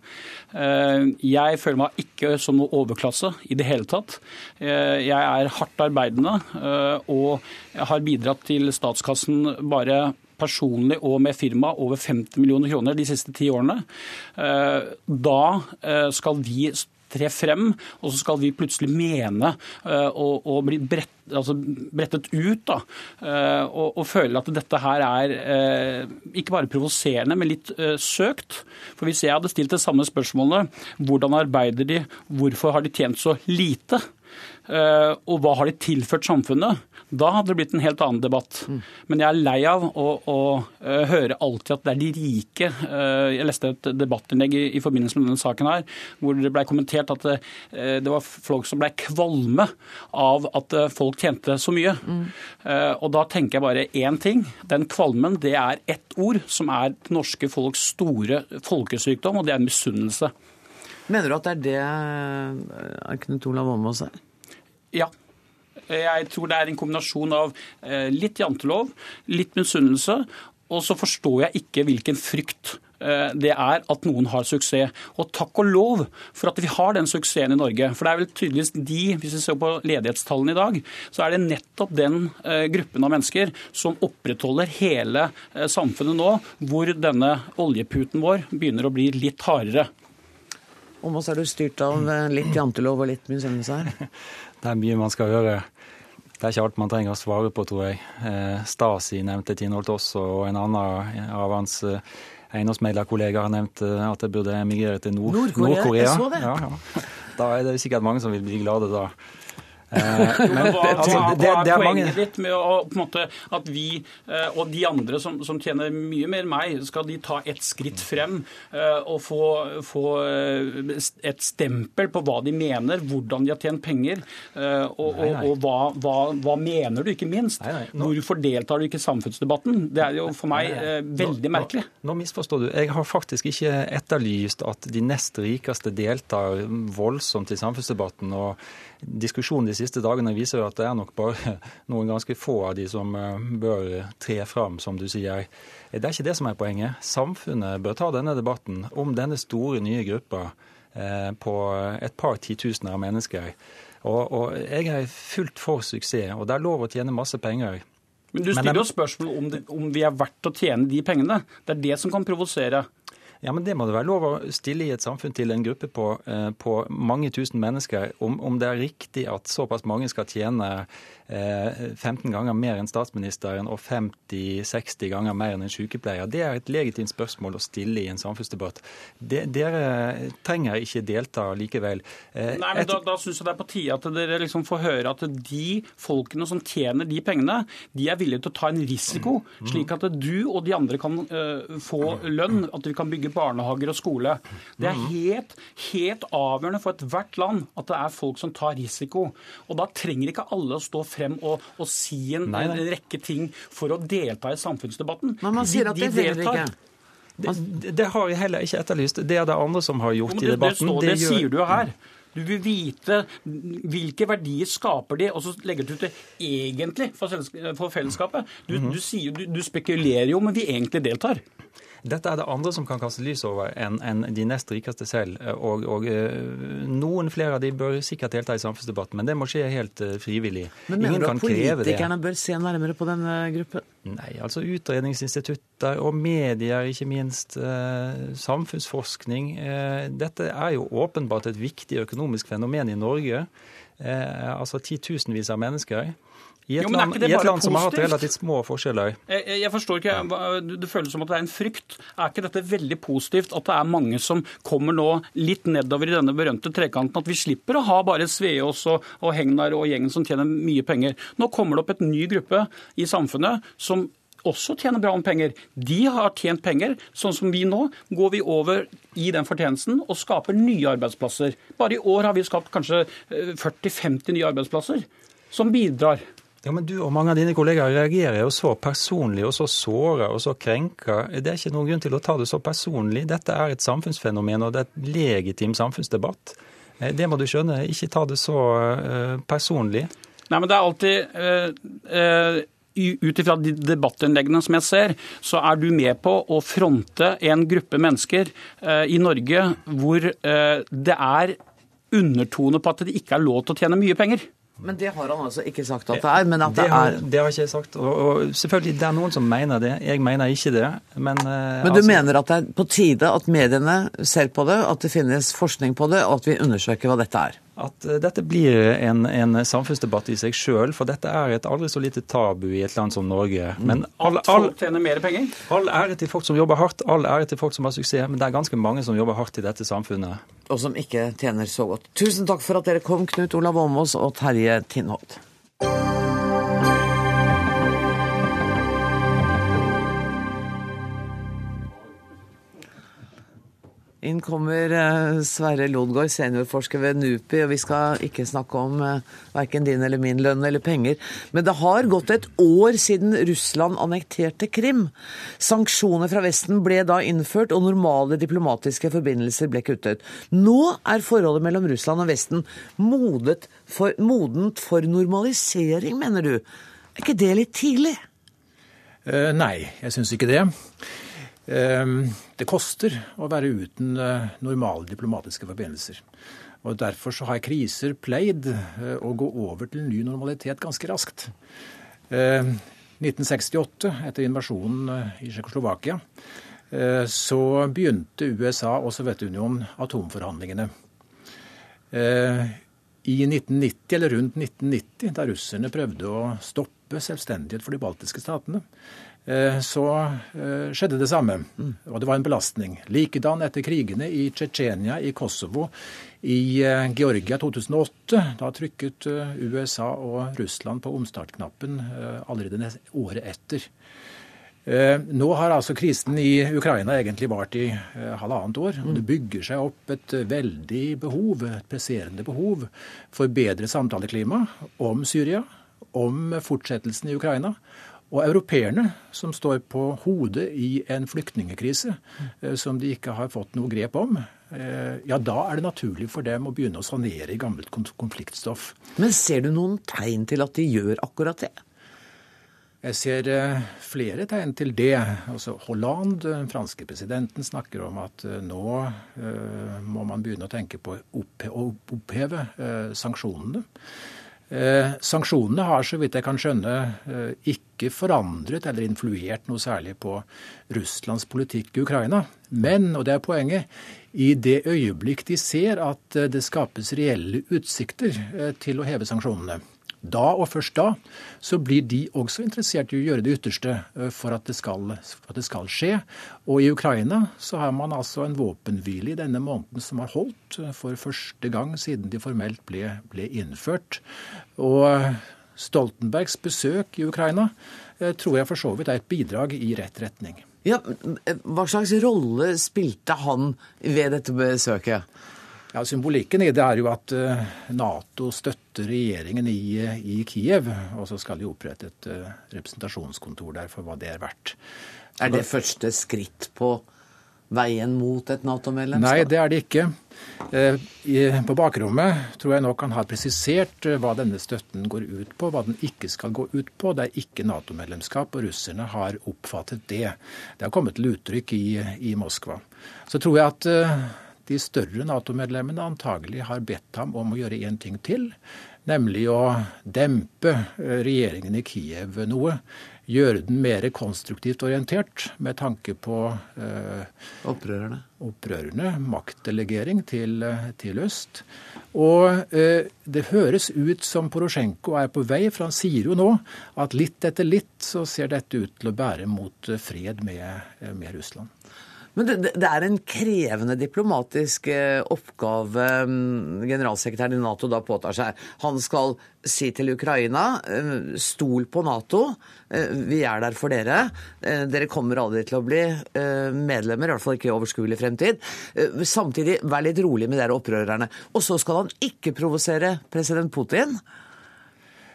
S11: Eh, jeg føler meg ikke som noe overklasse i det hele tatt. Eh, jeg er hardt arbeidende eh, og har bidratt til statskassen bare personlig og med firma over 50 millioner kroner de siste ti årene. Eh, da eh, skal vi tre frem, og så skal vi plutselig mene og, og bli brett, altså brettet ut da, og, og, føle at dette her er ikke bare provoserende, men litt søkt. For Hvis jeg hadde stilt det samme spørsmålet, hvordan arbeider de, hvorfor har de tjent så lite? Og hva har de tilført samfunnet? Da hadde det blitt en helt annen debatt. Mm. Men jeg er lei av å, å, uh, høre alltid at det er de rike. Uh, jeg leste et debattinnlegg i, i, forbindelse med denne saken her, hvor det ble kommentert at det, det var folk som ble kvalme av at folk tjente så mye. Mm. og da tenker jeg bare én ting. Den kvalmen, det er ett ord som er det norske folks store folkesykdom, og det er misunnelse.
S1: Mener du at det er det Knut Olav Åmås er?
S11: Ja. Jeg tror det er en kombinasjon av eh, litt jantelov, litt misunnelse, og så forstår jeg ikke hvilken frykt det er at noen har suksess. Og takk og lov for at vi har den suksessen i Norge. For det er vel tydeligvis de, hvis vi ser på ledighetstallene i dag, så er det nettopp den gruppen av mennesker som opprettholder hele samfunnet nå, hvor denne oljeputen vår begynner å bli litt hardere.
S1: Om oss er du styrt av litt jantelov og litt misunnelse her?
S10: Det er mye man skal gjøre. Det er ikke alt man trenger å svare på, tror jeg. Eh, Stasi nevnte Tinholt også, og en annen av hans eh, eiendomsmeglerkollegaer har nevnt eh, at det burde emigrere til Nord-Korea.
S1: Nord jeg det.
S10: Ja, ja. Da er det sikkert mange som vil bli glade da.
S11: Eh, men hva, altså, det, hva er poenget ditt med å, på en måte, at vi eh, og de andre som, som, tjener mye mer enn meg, skal de ta et skritt frem eh, og få, få et stempel på hva de mener, hvordan de har tjent penger, og, nei, nei. og, og hva, hva, hva, mener du, ikke minst? Nei, nå... Hvorfor deltar du ikke i samfunnsdebatten? Det er jo for meg veldig nå, merkelig.
S10: Nå, nå misforstår du. Jeg har faktisk ikke etterlyst at de nest rikeste deltar voldsomt i samfunnsdebatten. og Diskusjonen de siste dagene viser jo at det er nok bare noen ganske få av de som eh, bør tre fram, som du sier. Det er ikke det som er poenget. Samfunnet bør ta denne debatten om denne store, nye gruppa eh, på et par titusener av mennesker. Og, og jeg er fullt for suksess, og det er lov å tjene masse penger.
S11: Men du stiller jo spørsmål om, det, om vi er verdt å tjene de pengene. Det er det som kan provosere.
S10: Ja, men Det må det være lov å stille i et samfunn til en gruppe på, eh, på mange tusen mennesker. Om, om, det er riktig at såpass mange skal tjene 15 eh, ganger mer enn statsministeren og 50-60 ganger mer enn en sykepleier. Det er et legitimt spørsmål å stille i en samfunnsdebatt. De, dere trenger ikke delta likevel.
S11: Eh, Nei, men Da, da syns jeg det er på tide at dere liksom får høre at de folkene som tjener de pengene, de er villige til å ta en risiko, slik at du og de andre kan uh, få lønn, at vi kan bygge barnehager og skole. Det er helt, helt avgjørende for ethvert land at det er folk som tar risiko. Og da trenger ikke alle å stå frem og, og si en, nei, nei. en, rekke ting for å delta i samfunnsdebatten.
S1: Men man sier at de, de det ikke.
S10: Det, det, har jeg heller ikke etterlyst. Det er det andre som har gjort i debatten.
S11: Det, det, det gjør... sier du jo her. Du vil vite hvilke verdier skaper de, og så legger du til egentlig for, for fellesskapet. Du, mm -hmm. du, sier, du, du spekulerer jo om vi egentlig deltar.
S10: Dette er det andre som kan kaste lys over enn en de nest rikeste selv. Og, og, eh, noen flere av de bør sikkert delta i samfunnsdebatten, men det må skje helt eh, frivillig.
S1: Men Mener du at politikerne bør se nærmere på denne gruppen?
S10: Nei, altså utredningsinstitutter og medier, ikke minst. Eh, samfunnsforskning. Dette er jo åpenbart et viktig økonomisk fenomen i Norge. Altså titusenvis av mennesker. I et, jo, land, i et land, som har hatt relativt små forskjeller.
S11: Jeg, jeg forstår ikke, Det føles som at det er en frykt. Er ikke dette veldig positivt at det er mange som kommer nå litt nedover i denne berømte trekanten? At vi slipper å ha bare Sveås og, og Hegnar og gjengen som tjener mye penger. Nå kommer det opp et ny gruppe i samfunnet som også tjener bra om penger. De har tjent penger. Sånn som vi nå, går vi over i den fortjenesten og skaper nye arbeidsplasser. Bare i år har vi skapt kanskje 40-50 eh, nye arbeidsplasser som bidrar.
S10: Ja, men Du og mange av dine kollegaer reagerer jo så personlig og så såra og så krenka. Det er ikke noen grunn til å ta det så personlig. Dette er et samfunnsfenomen, og det er et legitim samfunnsdebatt. Eh, det må du skjønne. Ikke ta det så uh, personlig.
S11: Nei, men det er alltid uh, uh, ut ifra de debattinnleggene som jeg ser, så er du med på å fronte en gruppe mennesker eh, i Norge hvor eh, det er undertone på at det ikke er lov til å tjene mye penger.
S1: Men det har han altså ikke sagt at det er. men at det,
S10: det
S1: har,
S10: Det har ikke jeg sagt. Og, og, selvfølgelig, det er noen som mener det. Jeg mener ikke det. Men,
S1: uh, men du altså, mener at det er på tide at mediene ser på det, at det finnes forskning på det, og at vi undersøker hva dette er?
S10: At eh, dette blir en, en samfunnsdebatt i seg sjøl. For dette er et aldri så lite tabu i et land som Norge.
S11: Mm. Men all, all, tjener mer penger?
S10: All ære til folk som jobber hardt, all ære til folk som har suksess. Men det er ganske mange som jobber hardt i dette samfunnet.
S1: Og som ikke tjener så godt. Tusen takk for at dere kom, Knut Olav Åmås og Terje Tindholt. Inn kommer eh, Sverre Lodgaard, seniorforsker ved NUPI, og vi skal ikke snakke om eh, verken din eller min lønn eller penger. Men det har gått et år siden Russland annekterte Krim. Sanksjoner fra Vesten ble da innført, og normale diplomatiske forbindelser ble kuttet. Nå er forholdet mellom Russland og Vesten for, modent for normalisering, mener du. Er ikke det litt tidlig?
S12: Uh, nei, jeg syns ikke det. Det koster å være uten normale diplomatiske forbindelser. Og Derfor så har kriser pleid å gå over til ny normalitet ganske raskt. 1968, etter invasjonen i Tsjekkoslovakia, så begynte USA og Sovjetunionen atomforhandlingene. I 1990, eller rundt 1990, da russerne prøvde å stoppe selvstendighet for de baltiske statene, eh, så eh, skjedde det samme. Og det var en belastning. Likedan etter krigene i Tsjetsjenia, i Kosovo, i eh, Georgia 2008. Da trykket USA og Russland på omstartknappen allerede året etter. Eh, nå har altså krisen i Ukraina egentlig vart i eh, halvannet år. og Det bygger seg opp et eh, veldig behov, et presserende behov for bedre samtaleklima om Syria, om fortsettelsen i Ukraina. Og europeerne, som står på hodet i en flyktningekrise som de ikke har fått noe grep om, ja, da er det naturlig for dem å begynne å sanere i gammelt konfliktstoff.
S1: Men ser du noen tegn til at de gjør akkurat det?
S12: Jeg ser eh, flere tegn til det. Altså Hollande, den franske presidenten, snakker om at eh, nå må man begynne å tenke på å oppheve sanksjonene. Uh, sanksjonene har, så vidt jeg kan skjønne, ikke forandret eller influert noe særlig på Russlands politikk i Ukraina. Men, og det er poenget, i det øyeblikk de ser at det skapes reelle utsikter til å heve sanksjonene, da og først da så blir de også interessert i å gjøre det ytterste eh, for at det, skal, at det skal, skje. Og i Ukraina så har man altså en våpenhvile i denne måneden som har holdt eh, for første gang siden de formelt ble, ble innført. Og Stoltenbergs besøk i Ukraina eh, tror jeg for så vidt er et bidrag i rett retning.
S1: Ja, Hva slags rolle spilte han ved dette besøket?
S12: Ja, Symbolikken i det er jo at eh, Nato støtter regjeringen i, i Kiev, og så skal de opprette et eh, representasjonskontor der for hva det er verdt.
S1: Er det første skritt på veien mot et Nato-medlemskap?
S12: Nei, det er det ikke. Eh, på bakrommet tror jeg nok han har presisert hva denne støtten går ut på, hva den ikke skal gå ut på. Det er ikke Nato-medlemskap, og russerne har oppfattet det. Det har kommet til uttrykk i, i Moskva. Så tror jeg at de større Nato-medlemmene antagelig har bedt ham om å gjøre én ting til, nemlig å dempe eh, regjeringen i Kiev noe. Gjøre den mer konstruktivt orientert med tanke på
S1: eh, opprørerne.
S12: opprørerne. Maktdelegering til, eh, til øst. Og eh, det høres ut som Porosjenko er på vei, for han sier jo nå at litt etter litt så ser dette ut til å bære mot eh, fred med, med Russland.
S1: Men det, det, er en krevende diplomatisk eh, oppgave mm, generalsekretæren i Nato da påtar seg. Han skal si til Ukraina eh, stol på Nato, eh, vi er der for dere. Dere kommer aldri til å bli medlemmer, i hvert fall ikke i overskuelig fremtid. Samtidig, vær litt rolig med dere opprørerne. Og så skal han ikke provosere president Putin.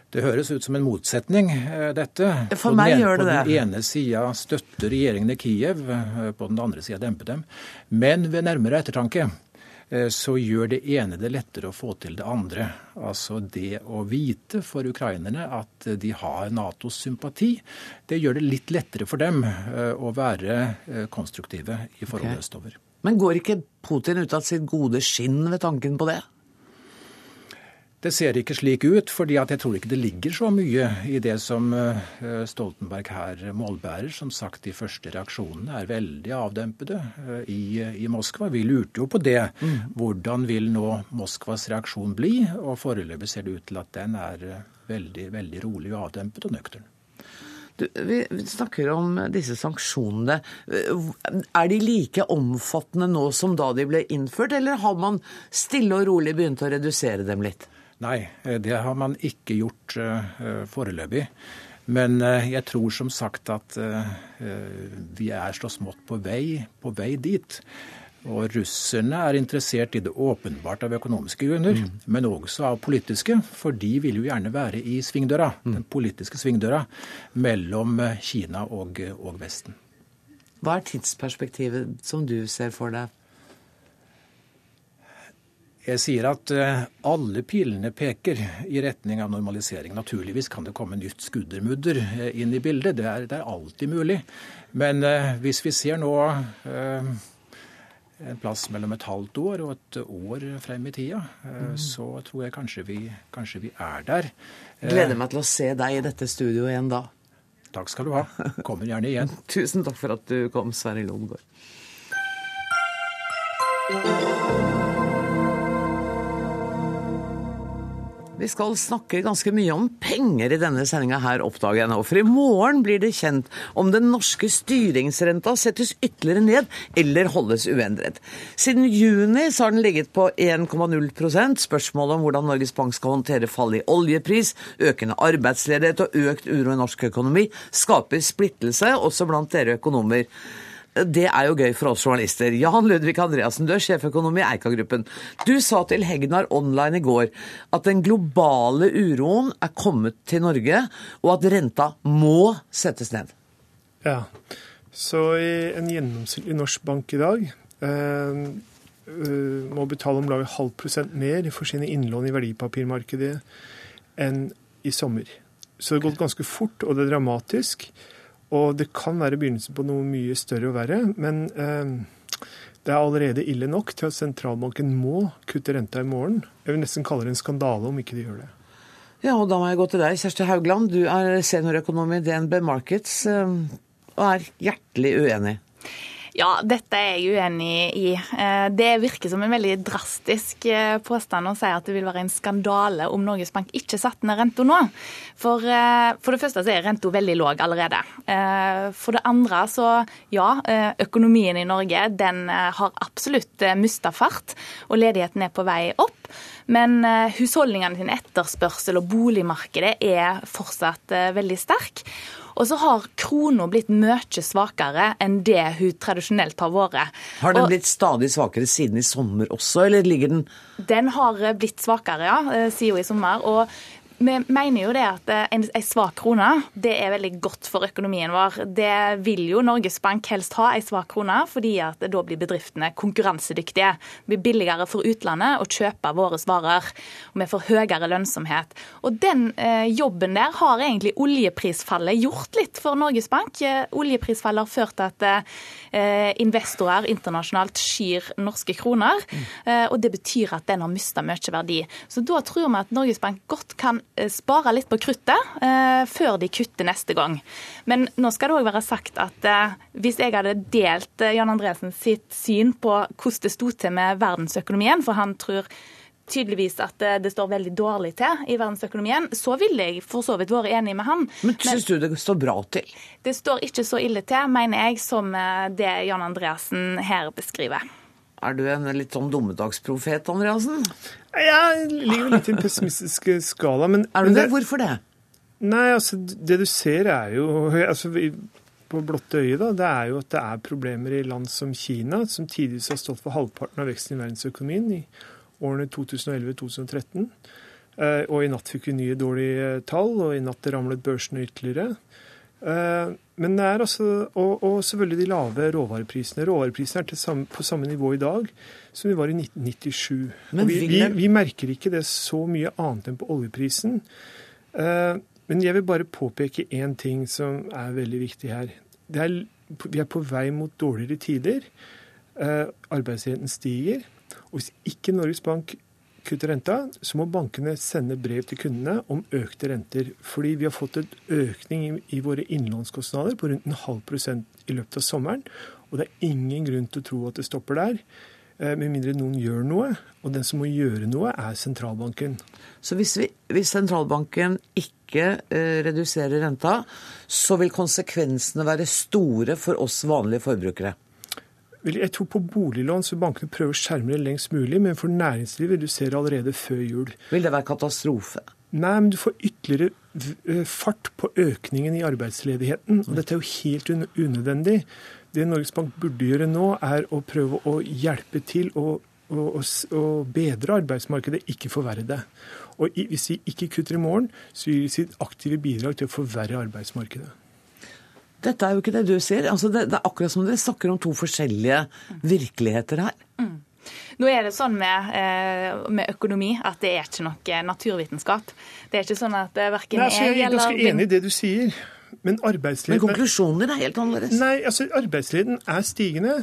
S12: Det høres ut som en motsetning, eh, dette.
S1: For meg
S12: ene,
S1: gjør det det.
S12: På den ene sida støtter regjeringen i Kiev, eh, på den andre sida demper dem. Men ved nærmere ettertanke eh, så gjør det ene det lettere å få til det andre. Altså det å vite for ukrainerne at de har Natos sympati, det gjør det litt lettere for dem å være konstruktive i forholdet okay. østover.
S1: Men går ikke Putin ut av sitt gode skinn ved tanken på det?
S12: Det ser ikke slik ut, fordi jeg tror ikke det ligger så mye i det som eh, Stoltenberg her målbærer. Som sagt, de første reaksjonene er veldig avdempede eh, i, i Moskva. Vi lurte jo på det. Mm. Hvordan vil nå Moskvas reaksjon bli? Og foreløpig ser det ut til at den er eh, veldig, veldig rolig og avdempet og nøktern.
S1: Du, vi snakker om disse sanksjonene. Er de like omfattende nå som da de ble innført, eller har man stille og rolig begynt å redusere dem litt?
S12: Nei, eh, det har man ikke gjort uh, foreløpig. Men jeg tror som sagt at vi er så smått på vei, på vei dit. Og russerne er interessert i det åpenbart av økonomiske grunner, mm. men også av politiske. For de vil jo gjerne være i svingdøra, mm. den politiske svingdøra mellom Kina og, og Vesten.
S1: Hva er tidsperspektivet som du ser for deg
S12: Jeg sier at eh, alle pilene peker i retning av normalisering. Naturligvis kan det komme nytt skuddermudder eh, inn i bildet. Det er, det er alltid mulig. Men eh, hvis vi ser nå en plass mellom et halvt år og et år frem i tida, mm. så tror jeg kanskje vi, kanskje vi er der.
S1: Gleder meg til å se deg i dette studioet igjen da.
S12: Takk skal du ha. Kommer gjerne igjen.
S1: Tusen takk for at du kom, Sverre Lomgaard. Vi skal snakke ganske mye om penger i denne sendinga her, oppdager jeg nå. For i morgen blir det kjent om den norske styringsrenta settes ytterligere ned eller holdes uendret. Siden juni så har den ligget på 1,0% Spørsmålet om hvordan Norges Bank skal håndtere fall i oljepris, økende arbeidsledighet og økt uro i norsk økonomi, skaper splittelse også blant dere økonomer det er jo gøy for oss journalister. Jan Ludvig Andreassen, du er sjeføkonom i Eika-gruppen. Du sa til Hegnar Online i går at den globale uroen er kommet til Norge, og at renta må settes ned.
S13: Ja, så en gjennomsnittlig norsk bank i dag eh, eh, må betale om lag halv prosent mer for sine innlån i verdipapirmarkedet enn i sommer. Så det har gått ganske fort, og det er dramatisk. Og det kan være begynnelsen på noe mye større og verre, men eh, det er allerede ille nok til at sentralbanken må kutte renta i morgen. Jeg vil nesten kalle det en skandale om ikke de gjør det.
S1: Ja, og da må jeg gå til deg, Kjersti Haugland. Du er seniorøkonom i DNB Markets eh, og er hjertelig uenig.
S14: Ja, dette er jeg uenig i. Eh, det virker som en veldig drastisk eh, påstand å si at det vil være en skandale om Norges Bank ikke satte ned renta nå. For, eh, for, det første så er renta veldig låg allerede. For det andre så ja, økonomien i Norge den har absolutt mista fart, og ledigheten er på vei opp. Men husholdningene sin etterspørsel og boligmarkedet er fortsatt veldig sterk. Og så har krona blitt mye svakere enn det hun tradisjonelt har vært.
S1: Har den og, blitt stadig svakere siden i sommer også, eller ligger den
S14: Den har blitt svakere, ja, sier siden i sommer. Og vi mener jo det at eh, en, en svak krone det er veldig godt for økonomien vår. Det vil jo Norges Bank helst ha, en svak krone, fordi at da blir bedriftene konkurransedyktige. Det blir billigere for utlandet å kjøpe våre varer, og vi får høyere lønnsomhet. Og Den eh, jobben der har egentlig oljeprisfallet gjort litt for Norges Bank. Eh, oljeprisfallet har ført til at eh, investorer internasjonalt skyr norske kroner, eh, og det betyr at den har mista mye verdi. Så da tror vi at Norges Bank godt kan spare litt på kruttet eh, før de kutter neste gang. Men nå skal det òg være sagt at eh, hvis jeg hadde delt eh, Jan Andresen sitt syn på hvordan det sto til med verdensøkonomien, for han tror tydeligvis at eh, det står veldig dårlig til i verdensøkonomien, så ville jeg for så vidt vært enig med han.
S1: Men syns du det står bra til?
S14: Det står ikke så ille til, mener jeg, som det Jan Andreassen her beskriver.
S1: Er du en litt sånn dommedagsprofet, Andreassen?
S13: Jeg ligger litt i den pessimistiske skala, men
S1: Er du det? Hvorfor det?
S13: Nei, altså, det du ser er jo altså, på blotte øye, da, det er jo at det er problemer i land som Kina, som tidligere har stått for halvparten av veksten i verdensøkonomien i årene 2011-2013. Eh, og i natt fikk vi nye dårlige tall, og i natt ramlet børsene ytterligere. Eh, men det er altså, og, og, selvfølgelig de lave råvareprisene. Råvareprisene er samme, på samme nivå i dag som vi var i 1997. Og vi, vi, vi, merker ikke det så mye annet enn på oljeprisen. Eh, men jeg vil bare påpeke én ting som er veldig viktig her. Er, vi er på vei mot dårligere tider. Eh, arbeidsledigheten stiger. Og hvis ikke Norges Bank kutte renta, så må bankene sende brev til kundene om økte renter. Fordi vi har fått en økning i, våre innlånskostnader på rundt en halv prosent i løpet av sommeren. Og det er ingen grunn til å tro at det stopper der. Eh, med mindre noen gjør noe. Og den som må gjøre noe, er sentralbanken.
S1: Så hvis, vi, hvis sentralbanken ikke eh, reduserer renta, så vil konsekvensene være store for oss vanlige forbrukere?
S13: Jeg tror på boliglån så bankene prøver å skjerme det lengst mulig, men for næringslivet vil du se det allerede før jul.
S1: Vil det være katastrofe?
S13: Nei, men du får ytterligere eh, fart på økningen i arbeidsledigheten. Og dette er jo helt unødvendig. Det Norges Bank burde gjøre nå, er å prøve å hjelpe til å, å, å bedre arbeidsmarkedet, ikke forverre det. Og hvis vi ikke kutter i morgen, så gir vi sitt aktive bidrag til å forverre arbeidsmarkedet.
S1: Dette er jo ikke det du sier. Altså det, det, er akkurat som dere snakker om to forskjellige virkeligheter her. Mm.
S14: Nå er det sånn med, eh, med, økonomi at det er ikke noe naturvitenskap. Det er ikke sånn at verken
S13: Nei, altså, jeg er ganske enig i det du sier. Men
S1: Men konklusjonen er helt annerledes.
S13: Nei, altså arbeidsledigheten er stigende.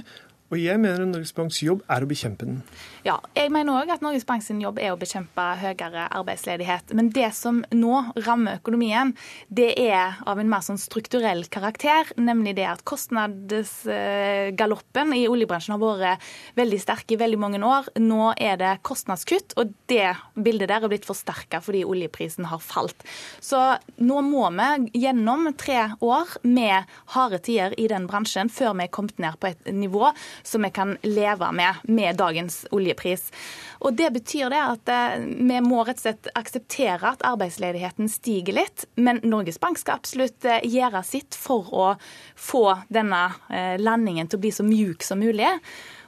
S13: Og jeg mener at Norges Banks jobb er å bekjempe den.
S14: Ja, jeg mener òg at Norges Banks jobb er å bekjempe høyere arbeidsledighet. Men det som nå rammer økonomien, det er av en mer sånn strukturell karakter. Nemlig det at kostnadsgaloppen i oljebransjen har vært veldig sterk i veldig mange år. Nå er det kostnadskutt, og det bildet der er blitt forsterka fordi oljeprisen har falt. Så nå må vi gjennom tre år med harde tider i den bransjen før vi er kommet ned på et nivå som vi kan leve med med dagens oljepris. Og Det betyr det at eh, vi må rett og slett akseptere at arbeidsledigheten stiger litt. Men Norges Bank skal absolutt eh, gjøre sitt for å få denne eh, landingen til å bli så mjuk som mulig.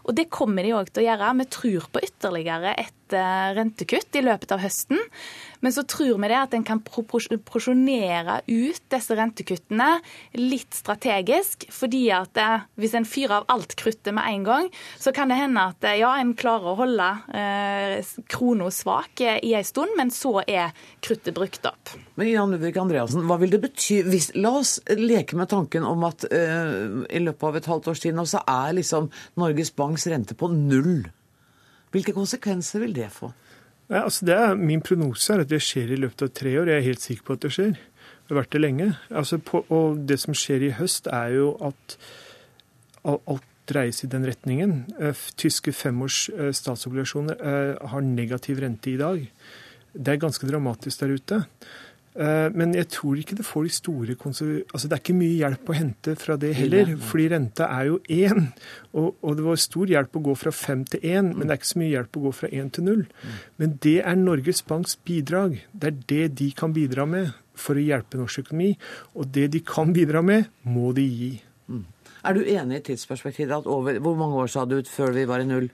S14: Og det kommer de òg til å gjøre. Vi tror på ytterligere et rentekutt i løpet av høsten. Men så tror vi det at en kan proporsjonere ut disse rentekuttene litt strategisk. fordi at eh, hvis en fyrer av alt kruttet med en gang, så kan det hende at eh, ja, en klarer å holde eh, krona svak eh, i en stund, men så er kruttet brukt opp.
S1: Men Jan Ludvig Andreassen, hva vil det bety hvis, La oss leke med tanken om at eh, i løpet av et halvt års tid nå så er liksom Norges Banks rente på null. Hvilke konsekvenser vil det få?
S13: Ja, altså det er, min prognose er at det skjer i løpet av tre år. Jeg er helt sikker på at det skjer. Det har vært det lenge. Altså på, og det som skjer i høst, er jo at alt dreies i den retningen. Eh, tyske femårs eh, statsobligasjoner eh, har negativ rente i dag. Det er ganske dramatisk der ute. Eh, men jeg tror ikke det får de store Altså Det er ikke mye hjelp å hente fra det heller. Fordi renta er jo én. Og, og, det var stor hjelp å gå fra fem til én, men det er ikke så mye hjelp å gå fra én til null. Men det er Norges Banks bidrag. Det er det de kan bidra med for å hjelpe norsk økonomi. Og det de kan bidra med, må de gi.
S1: Mm. Er du enig i tidsperspektivet? Over, hvor mange år sa du før vi var i null?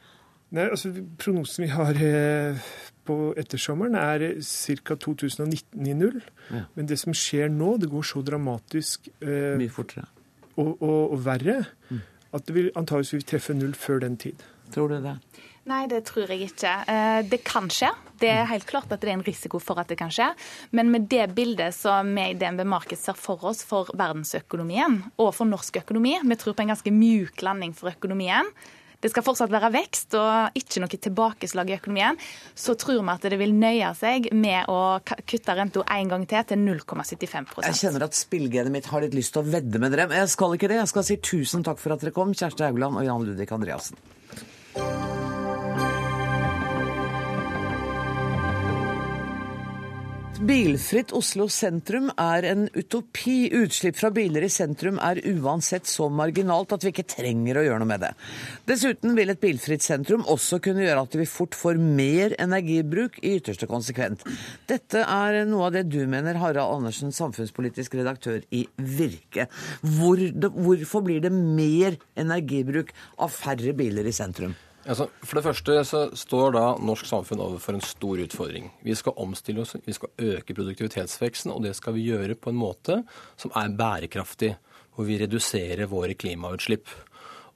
S13: Nei, altså Prognosen vi har eh, på ettersommeren er ca. 2019 i null. Ja. Men det som skjer nå, det går så dramatisk
S1: eh, Mye fortere.
S13: Og, og, og verre mm. at det vil antakeligvis vil treffe null før den tid.
S1: Tror du det?
S14: Nei, det tror jeg ikke. Eh, det kan skje. Det er helt klart at det er en risiko for at det kan skje. Men med det bildet som vi i DNB Marked ser for oss for verdensøkonomien og for norsk økonomi, vi tror på en ganske mjuk landing for økonomien, det skal fortsatt være vekst og ikke noe tilbakeslag i økonomien, så tror vi at det vil nøye seg med å kutte renta en gang til til 0,75%
S1: Jeg kjenner at spillgenet mitt har litt lyst til å vedde med dere, men jeg skal ikke det. Jeg skal si tusen takk for at dere kom, Kjersti Haugland og Jan Ludvig Andreassen. Bilfritt Oslo sentrum er en utopi. Utslipp fra biler i sentrum er uansett så marginalt at vi ikke trenger å gjøre noe med det. Dessuten vil et bilfritt sentrum også kunne gjøre at vi fort får mer energibruk i ytterste konsekvent. Dette er noe av det du mener, Harald Andersen, samfunnspolitisk redaktør i Virke. Hvor, hvorfor blir det mer energibruk av færre biler i sentrum?
S15: Altså, for det første så står da norsk samfunn overfor en stor utfordring. Vi skal omstille oss, vi skal øke produktivitetsveksten, og det skal vi gjøre på en måte som er bærekraftig, hvor vi reduserer våre klimautslipp.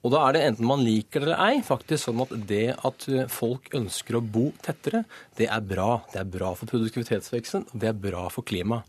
S15: Og da er det enten man liker det eller ei, faktisk sånn at det at folk ønsker å bo tettere, det er bra. Det er bra for produktivitetsveksten, og det er bra for klimaet.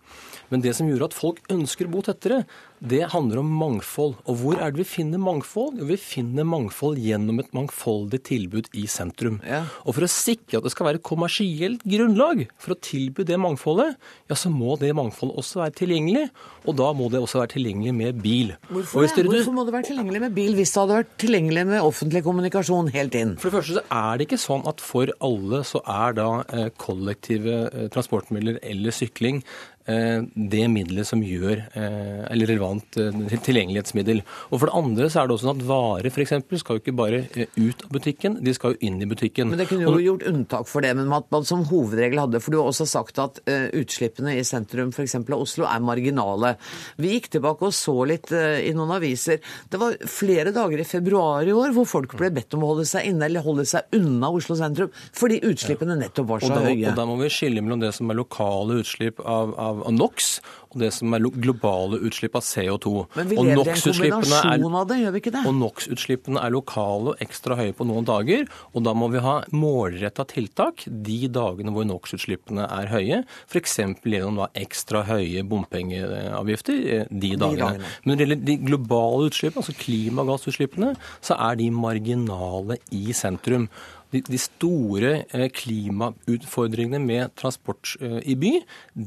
S15: Men det som gjorde at folk ønsker å bo tettere, det handler om mangfold. Og hvor er det vi finner mangfold? Jo, vi finner mangfold gjennom et mangfoldig tilbud i sentrum. Ja. Og for å sikre at det skal være et kommersielt grunnlag for å tilby det mangfoldet, ja, så må det mangfoldet også være tilgjengelig. Og da må det også være tilgjengelig med bil.
S1: Hvorfor, dere, Hvorfor må det være tilgjengelig med bil hvis det hadde vært tilgjengelig med offentlig kommunikasjon helt inn?
S15: For det første så er det ikke sånn at for alle så er da eh, kollektive eh, transportmidler eller sykling det middelet som gjør eh, eller relevant eh, tilgjengelighetsmiddel. Og For det andre så er det også sånn at varer for eksempel, skal jo ikke bare ut av butikken, de skal jo inn i butikken.
S1: Men Det kunne jo og, gjort unntak for det, men at man som hovedregel hadde For du har også sagt at utslippene i sentrum f.eks. av Oslo er marginale. Vi gikk tilbake og så litt i noen aviser. Det var flere dager i februar i år hvor folk ble bedt om å holde seg inne eller holde seg unna Oslo sentrum fordi utslippene nettopp var så
S15: og da,
S1: høye.
S15: Og da må vi skille mellom det som er lokale utslipp av, av av, NOx og det som er globale utslipp av CO2.
S1: Men vi lever i en kombinasjon av det, gjør vi ikke det?
S15: Og NOx-utslippene er lokale og ekstra høye på noen dager. Og da må vi ha målretta tiltak de dagene hvor NOx-utslippene er høye. F.eks. gjennom da ekstra høye bompengeavgifter eh, de dagene. Men når det gjelder de globale utslippene, altså klimagassutslippene, så er de marginale i sentrum de, de store eh, klimautfordringene med transport eh, i by,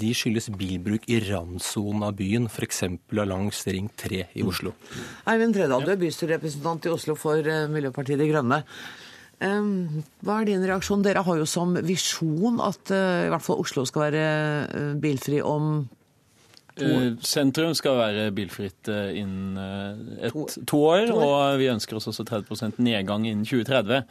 S15: de skyldes bilbruk i randsonen av byen, f.eks. langs Ring 3 i Oslo.
S1: Eivind Tredal, du er bystyrerepresentant i Oslo for eh, Miljøpartiet De Grønne. Hva er din reaksjon? Dere har jo som visjon at i hvert fall Oslo skal være bilfri om
S16: Sentrum skal være bilfritt innen et, to år, og vi ønsker oss også 30% nedgang innen 2030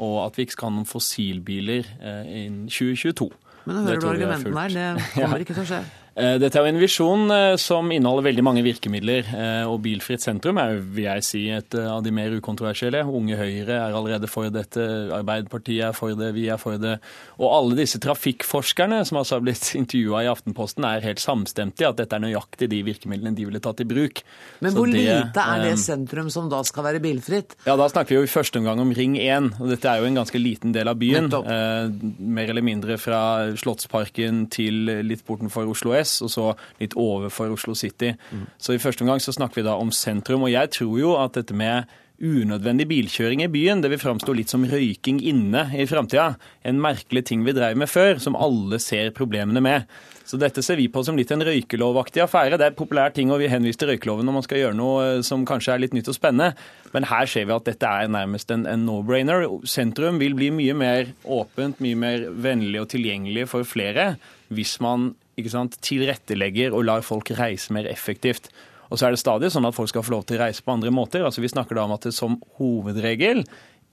S16: og at vi ikke skal ha noen fossilbiler eh, innen 2022.
S1: Men jeg hører du argumentene her, det kommer ikke til å skje.
S16: Eh, dette er jo en visjon eh, som inneholder veldig mange virkemidler. Eh, og Bilfritt sentrum er vil jeg si, et av de mer ukontroversielle. Unge Høyre er allerede for dette, Arbeiderpartiet er for det, vi er for det. Og alle disse trafikkforskerne som altså har blitt intervjua i Aftenposten, er helt samstemte i at dette er nøyaktig de virkemidlene de ville tatt i bruk.
S1: Men hvor det, lite er det sentrum som da skal være bilfritt?
S16: Ja, Da snakker vi jo i første omgang om Ring 1. og Dette er jo en ganske liten del av byen. mer eller mindre fra Slottsparken til litt bortenfor Oslo S og så litt overfor Oslo City. Mm. Så i første omgang så snakker vi da om sentrum. Og jeg tror jo at dette med unødvendig bilkjøring i byen. Det vil framstå litt som røyking inne i framtida. En merkelig ting vi drev med før, som alle ser problemene med. Så dette ser vi på som litt en røykelovaktig affære. Det er populær ting, og vi henviser til røykeloven når man skal gjøre noe eh, som kanskje er litt nytt og spennende. Men her ser vi at dette er nærmest en, en no-brainer. Sentrum vil bli mye mer åpent, mye mer vennlig og tilgjengelig for flere hvis man sant, tilrettelegger og lar folk reise mer effektivt. Og så er det stadig sånn at folk skal få lov til å reise på andre måter. Altså Vi snakker da om at det som hovedregel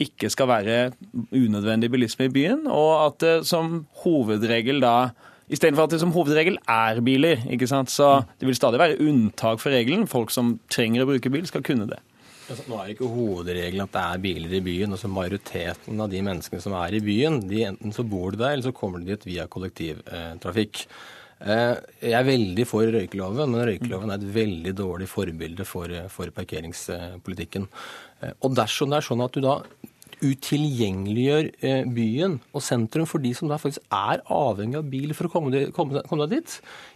S16: ikke skal være unødvendig bilisme i byen, og at det som hovedregel da Istedenfor at det som hovedregel er biler. ikke sant? Så det vil stadig være unntak for regelen. Folk som trenger å bruke bil, skal kunne det.
S15: Altså, nå er ikke hovedregelen at det er biler i byen. altså Majoriteten av de menneskene som er i byen, de enten så bor de der, eller så kommer de dit via kollektivtrafikk. Eh, jeg er veldig for røykeloven, men røykeloven er et veldig dårlig forbilde for, for parkeringspolitikken. Eh, og dersom det er sånn at du da utilgjengeliggjør eh, byen og sentrum for de som da faktisk er avhengig av bil for å komme, deg, komme, komme deg dit,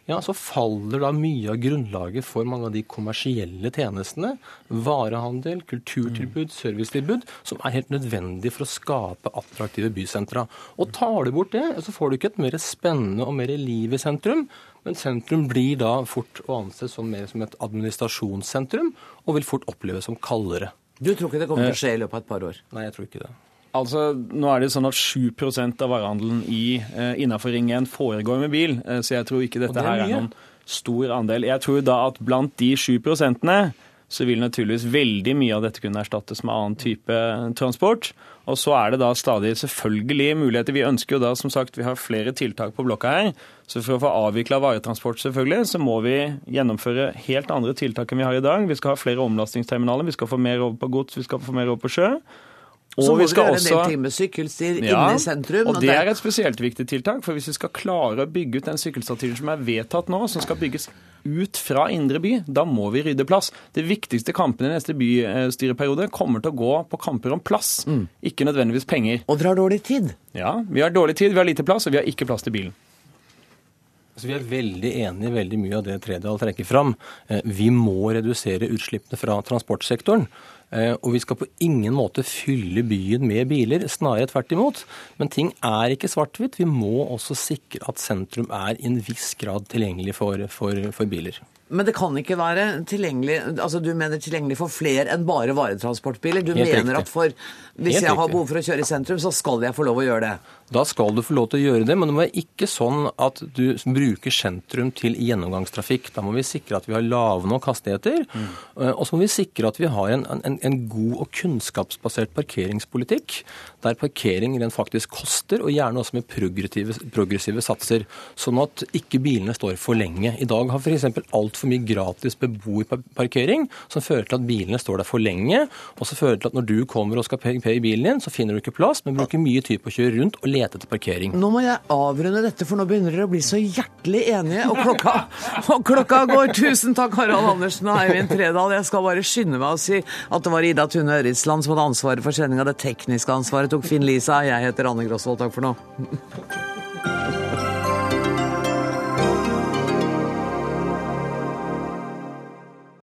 S15: ja, så faller da mye av grunnlaget for mange av de kommersielle tjenestene, varehandel, kulturtilbud, mm. servicetilbud, som er helt nødvendig for å skape attraktive bysentra. Og tar du bort det, så får du ikke et mer spennende og mer liv i sentrum. Men sentrum blir da fort å anse som mer som et administrasjonssentrum, og vil fort oppleves som kaldere.
S1: Du tror ikke det kommer til å skje i løpet av et par år?
S15: Nei, jeg tror ikke det.
S16: Altså, nå er det sånn at 7% av varehandelen i, eh, innenfor Ring 1 foregår med bil, eh, så jeg tror ikke dette det er her er noen stor andel. Jeg tror da at blant de 7 prosentene så vil naturligvis veldig mye av dette kunne erstattes med annen type transport. Og så er det da stadig selvfølgelig muligheter. Vi ønsker jo da, som sagt, vi har flere tiltak på blokka her. Så for å få avvikla varetransport, selvfølgelig, så må vi gjennomføre helt andre tiltak enn vi har i dag. Vi skal ha flere omlastingsterminaler, vi skal få mer over på gods, vi skal få mer over på sjø.
S1: Og så må vi skal gjøre også... en del ting med sykkelstier ja, inne i sentrum.
S16: Og, og det er et spesielt viktig tiltak. For hvis vi skal klare å bygge ut den sykkelstatien som er vedtatt nå, som skal bygges ut fra indre by, da må vi rydde plass. Det viktigste kampen i neste bystyreperiode kommer til å gå på kamper om plass, mm. ikke nødvendigvis penger.
S1: Og dere har dårlig tid?
S16: Ja, vi har dårlig tid, vi har lite plass, og vi har ikke plass til bilen.
S15: Så Vi er veldig enig i veldig mye av det Tredal trekker fram. Eh, vi må redusere utslippene fra transportsektoren. Eh, og vi skal på ingen måte fylle byen med biler, snarere tvert imot. Men ting er ikke svart-hvitt. Vi må også sikre at sentrum er i en viss grad tilgjengelig for, for, for biler.
S1: Men det kan ikke være tilgjengelig altså Du mener tilgjengelig for flere enn bare varetransportbiler? Du
S15: Helt
S1: mener
S15: riktig.
S1: at for, hvis
S15: Helt
S1: jeg har behov for å kjøre i sentrum, så skal jeg få lov å gjøre det?
S15: Da skal du få lov til å gjøre det, men det må være ikke sånn at du bruker sentrum til gjennomgangstrafikk. Da må vi sikre at vi har lave nok hastigheter, mm. og så må vi sikre at vi har en, en, en god og kunnskapsbasert parkeringspolitikk, der parkering rent faktisk koster, og gjerne også med progressive, progressive satser, sånn at ikke bilene står for lenge. I dag har f.eks. altfor mye gratis beboerparkering, som fører til at bilene står der for lenge, og så fører til at når du kommer og skal PGP i bilen din, så finner du ikke plass, men bruker mye tid på å kjøre rundt og lete etter parkering.
S1: Nå må jeg avrunde dette, for nå begynner dere å bli så hjertelig enige, og klokka, og klokka går. Tusen takk, Harald Andersen og Eivind Tredal. Jeg skal bare skynde meg å si at det var Ida Tune Øritsland som hadde ansvaret for sendinga. Det tekniske ansvaret tok Finn Lisa. Jeg heter Anne Grosvold. Takk for nå.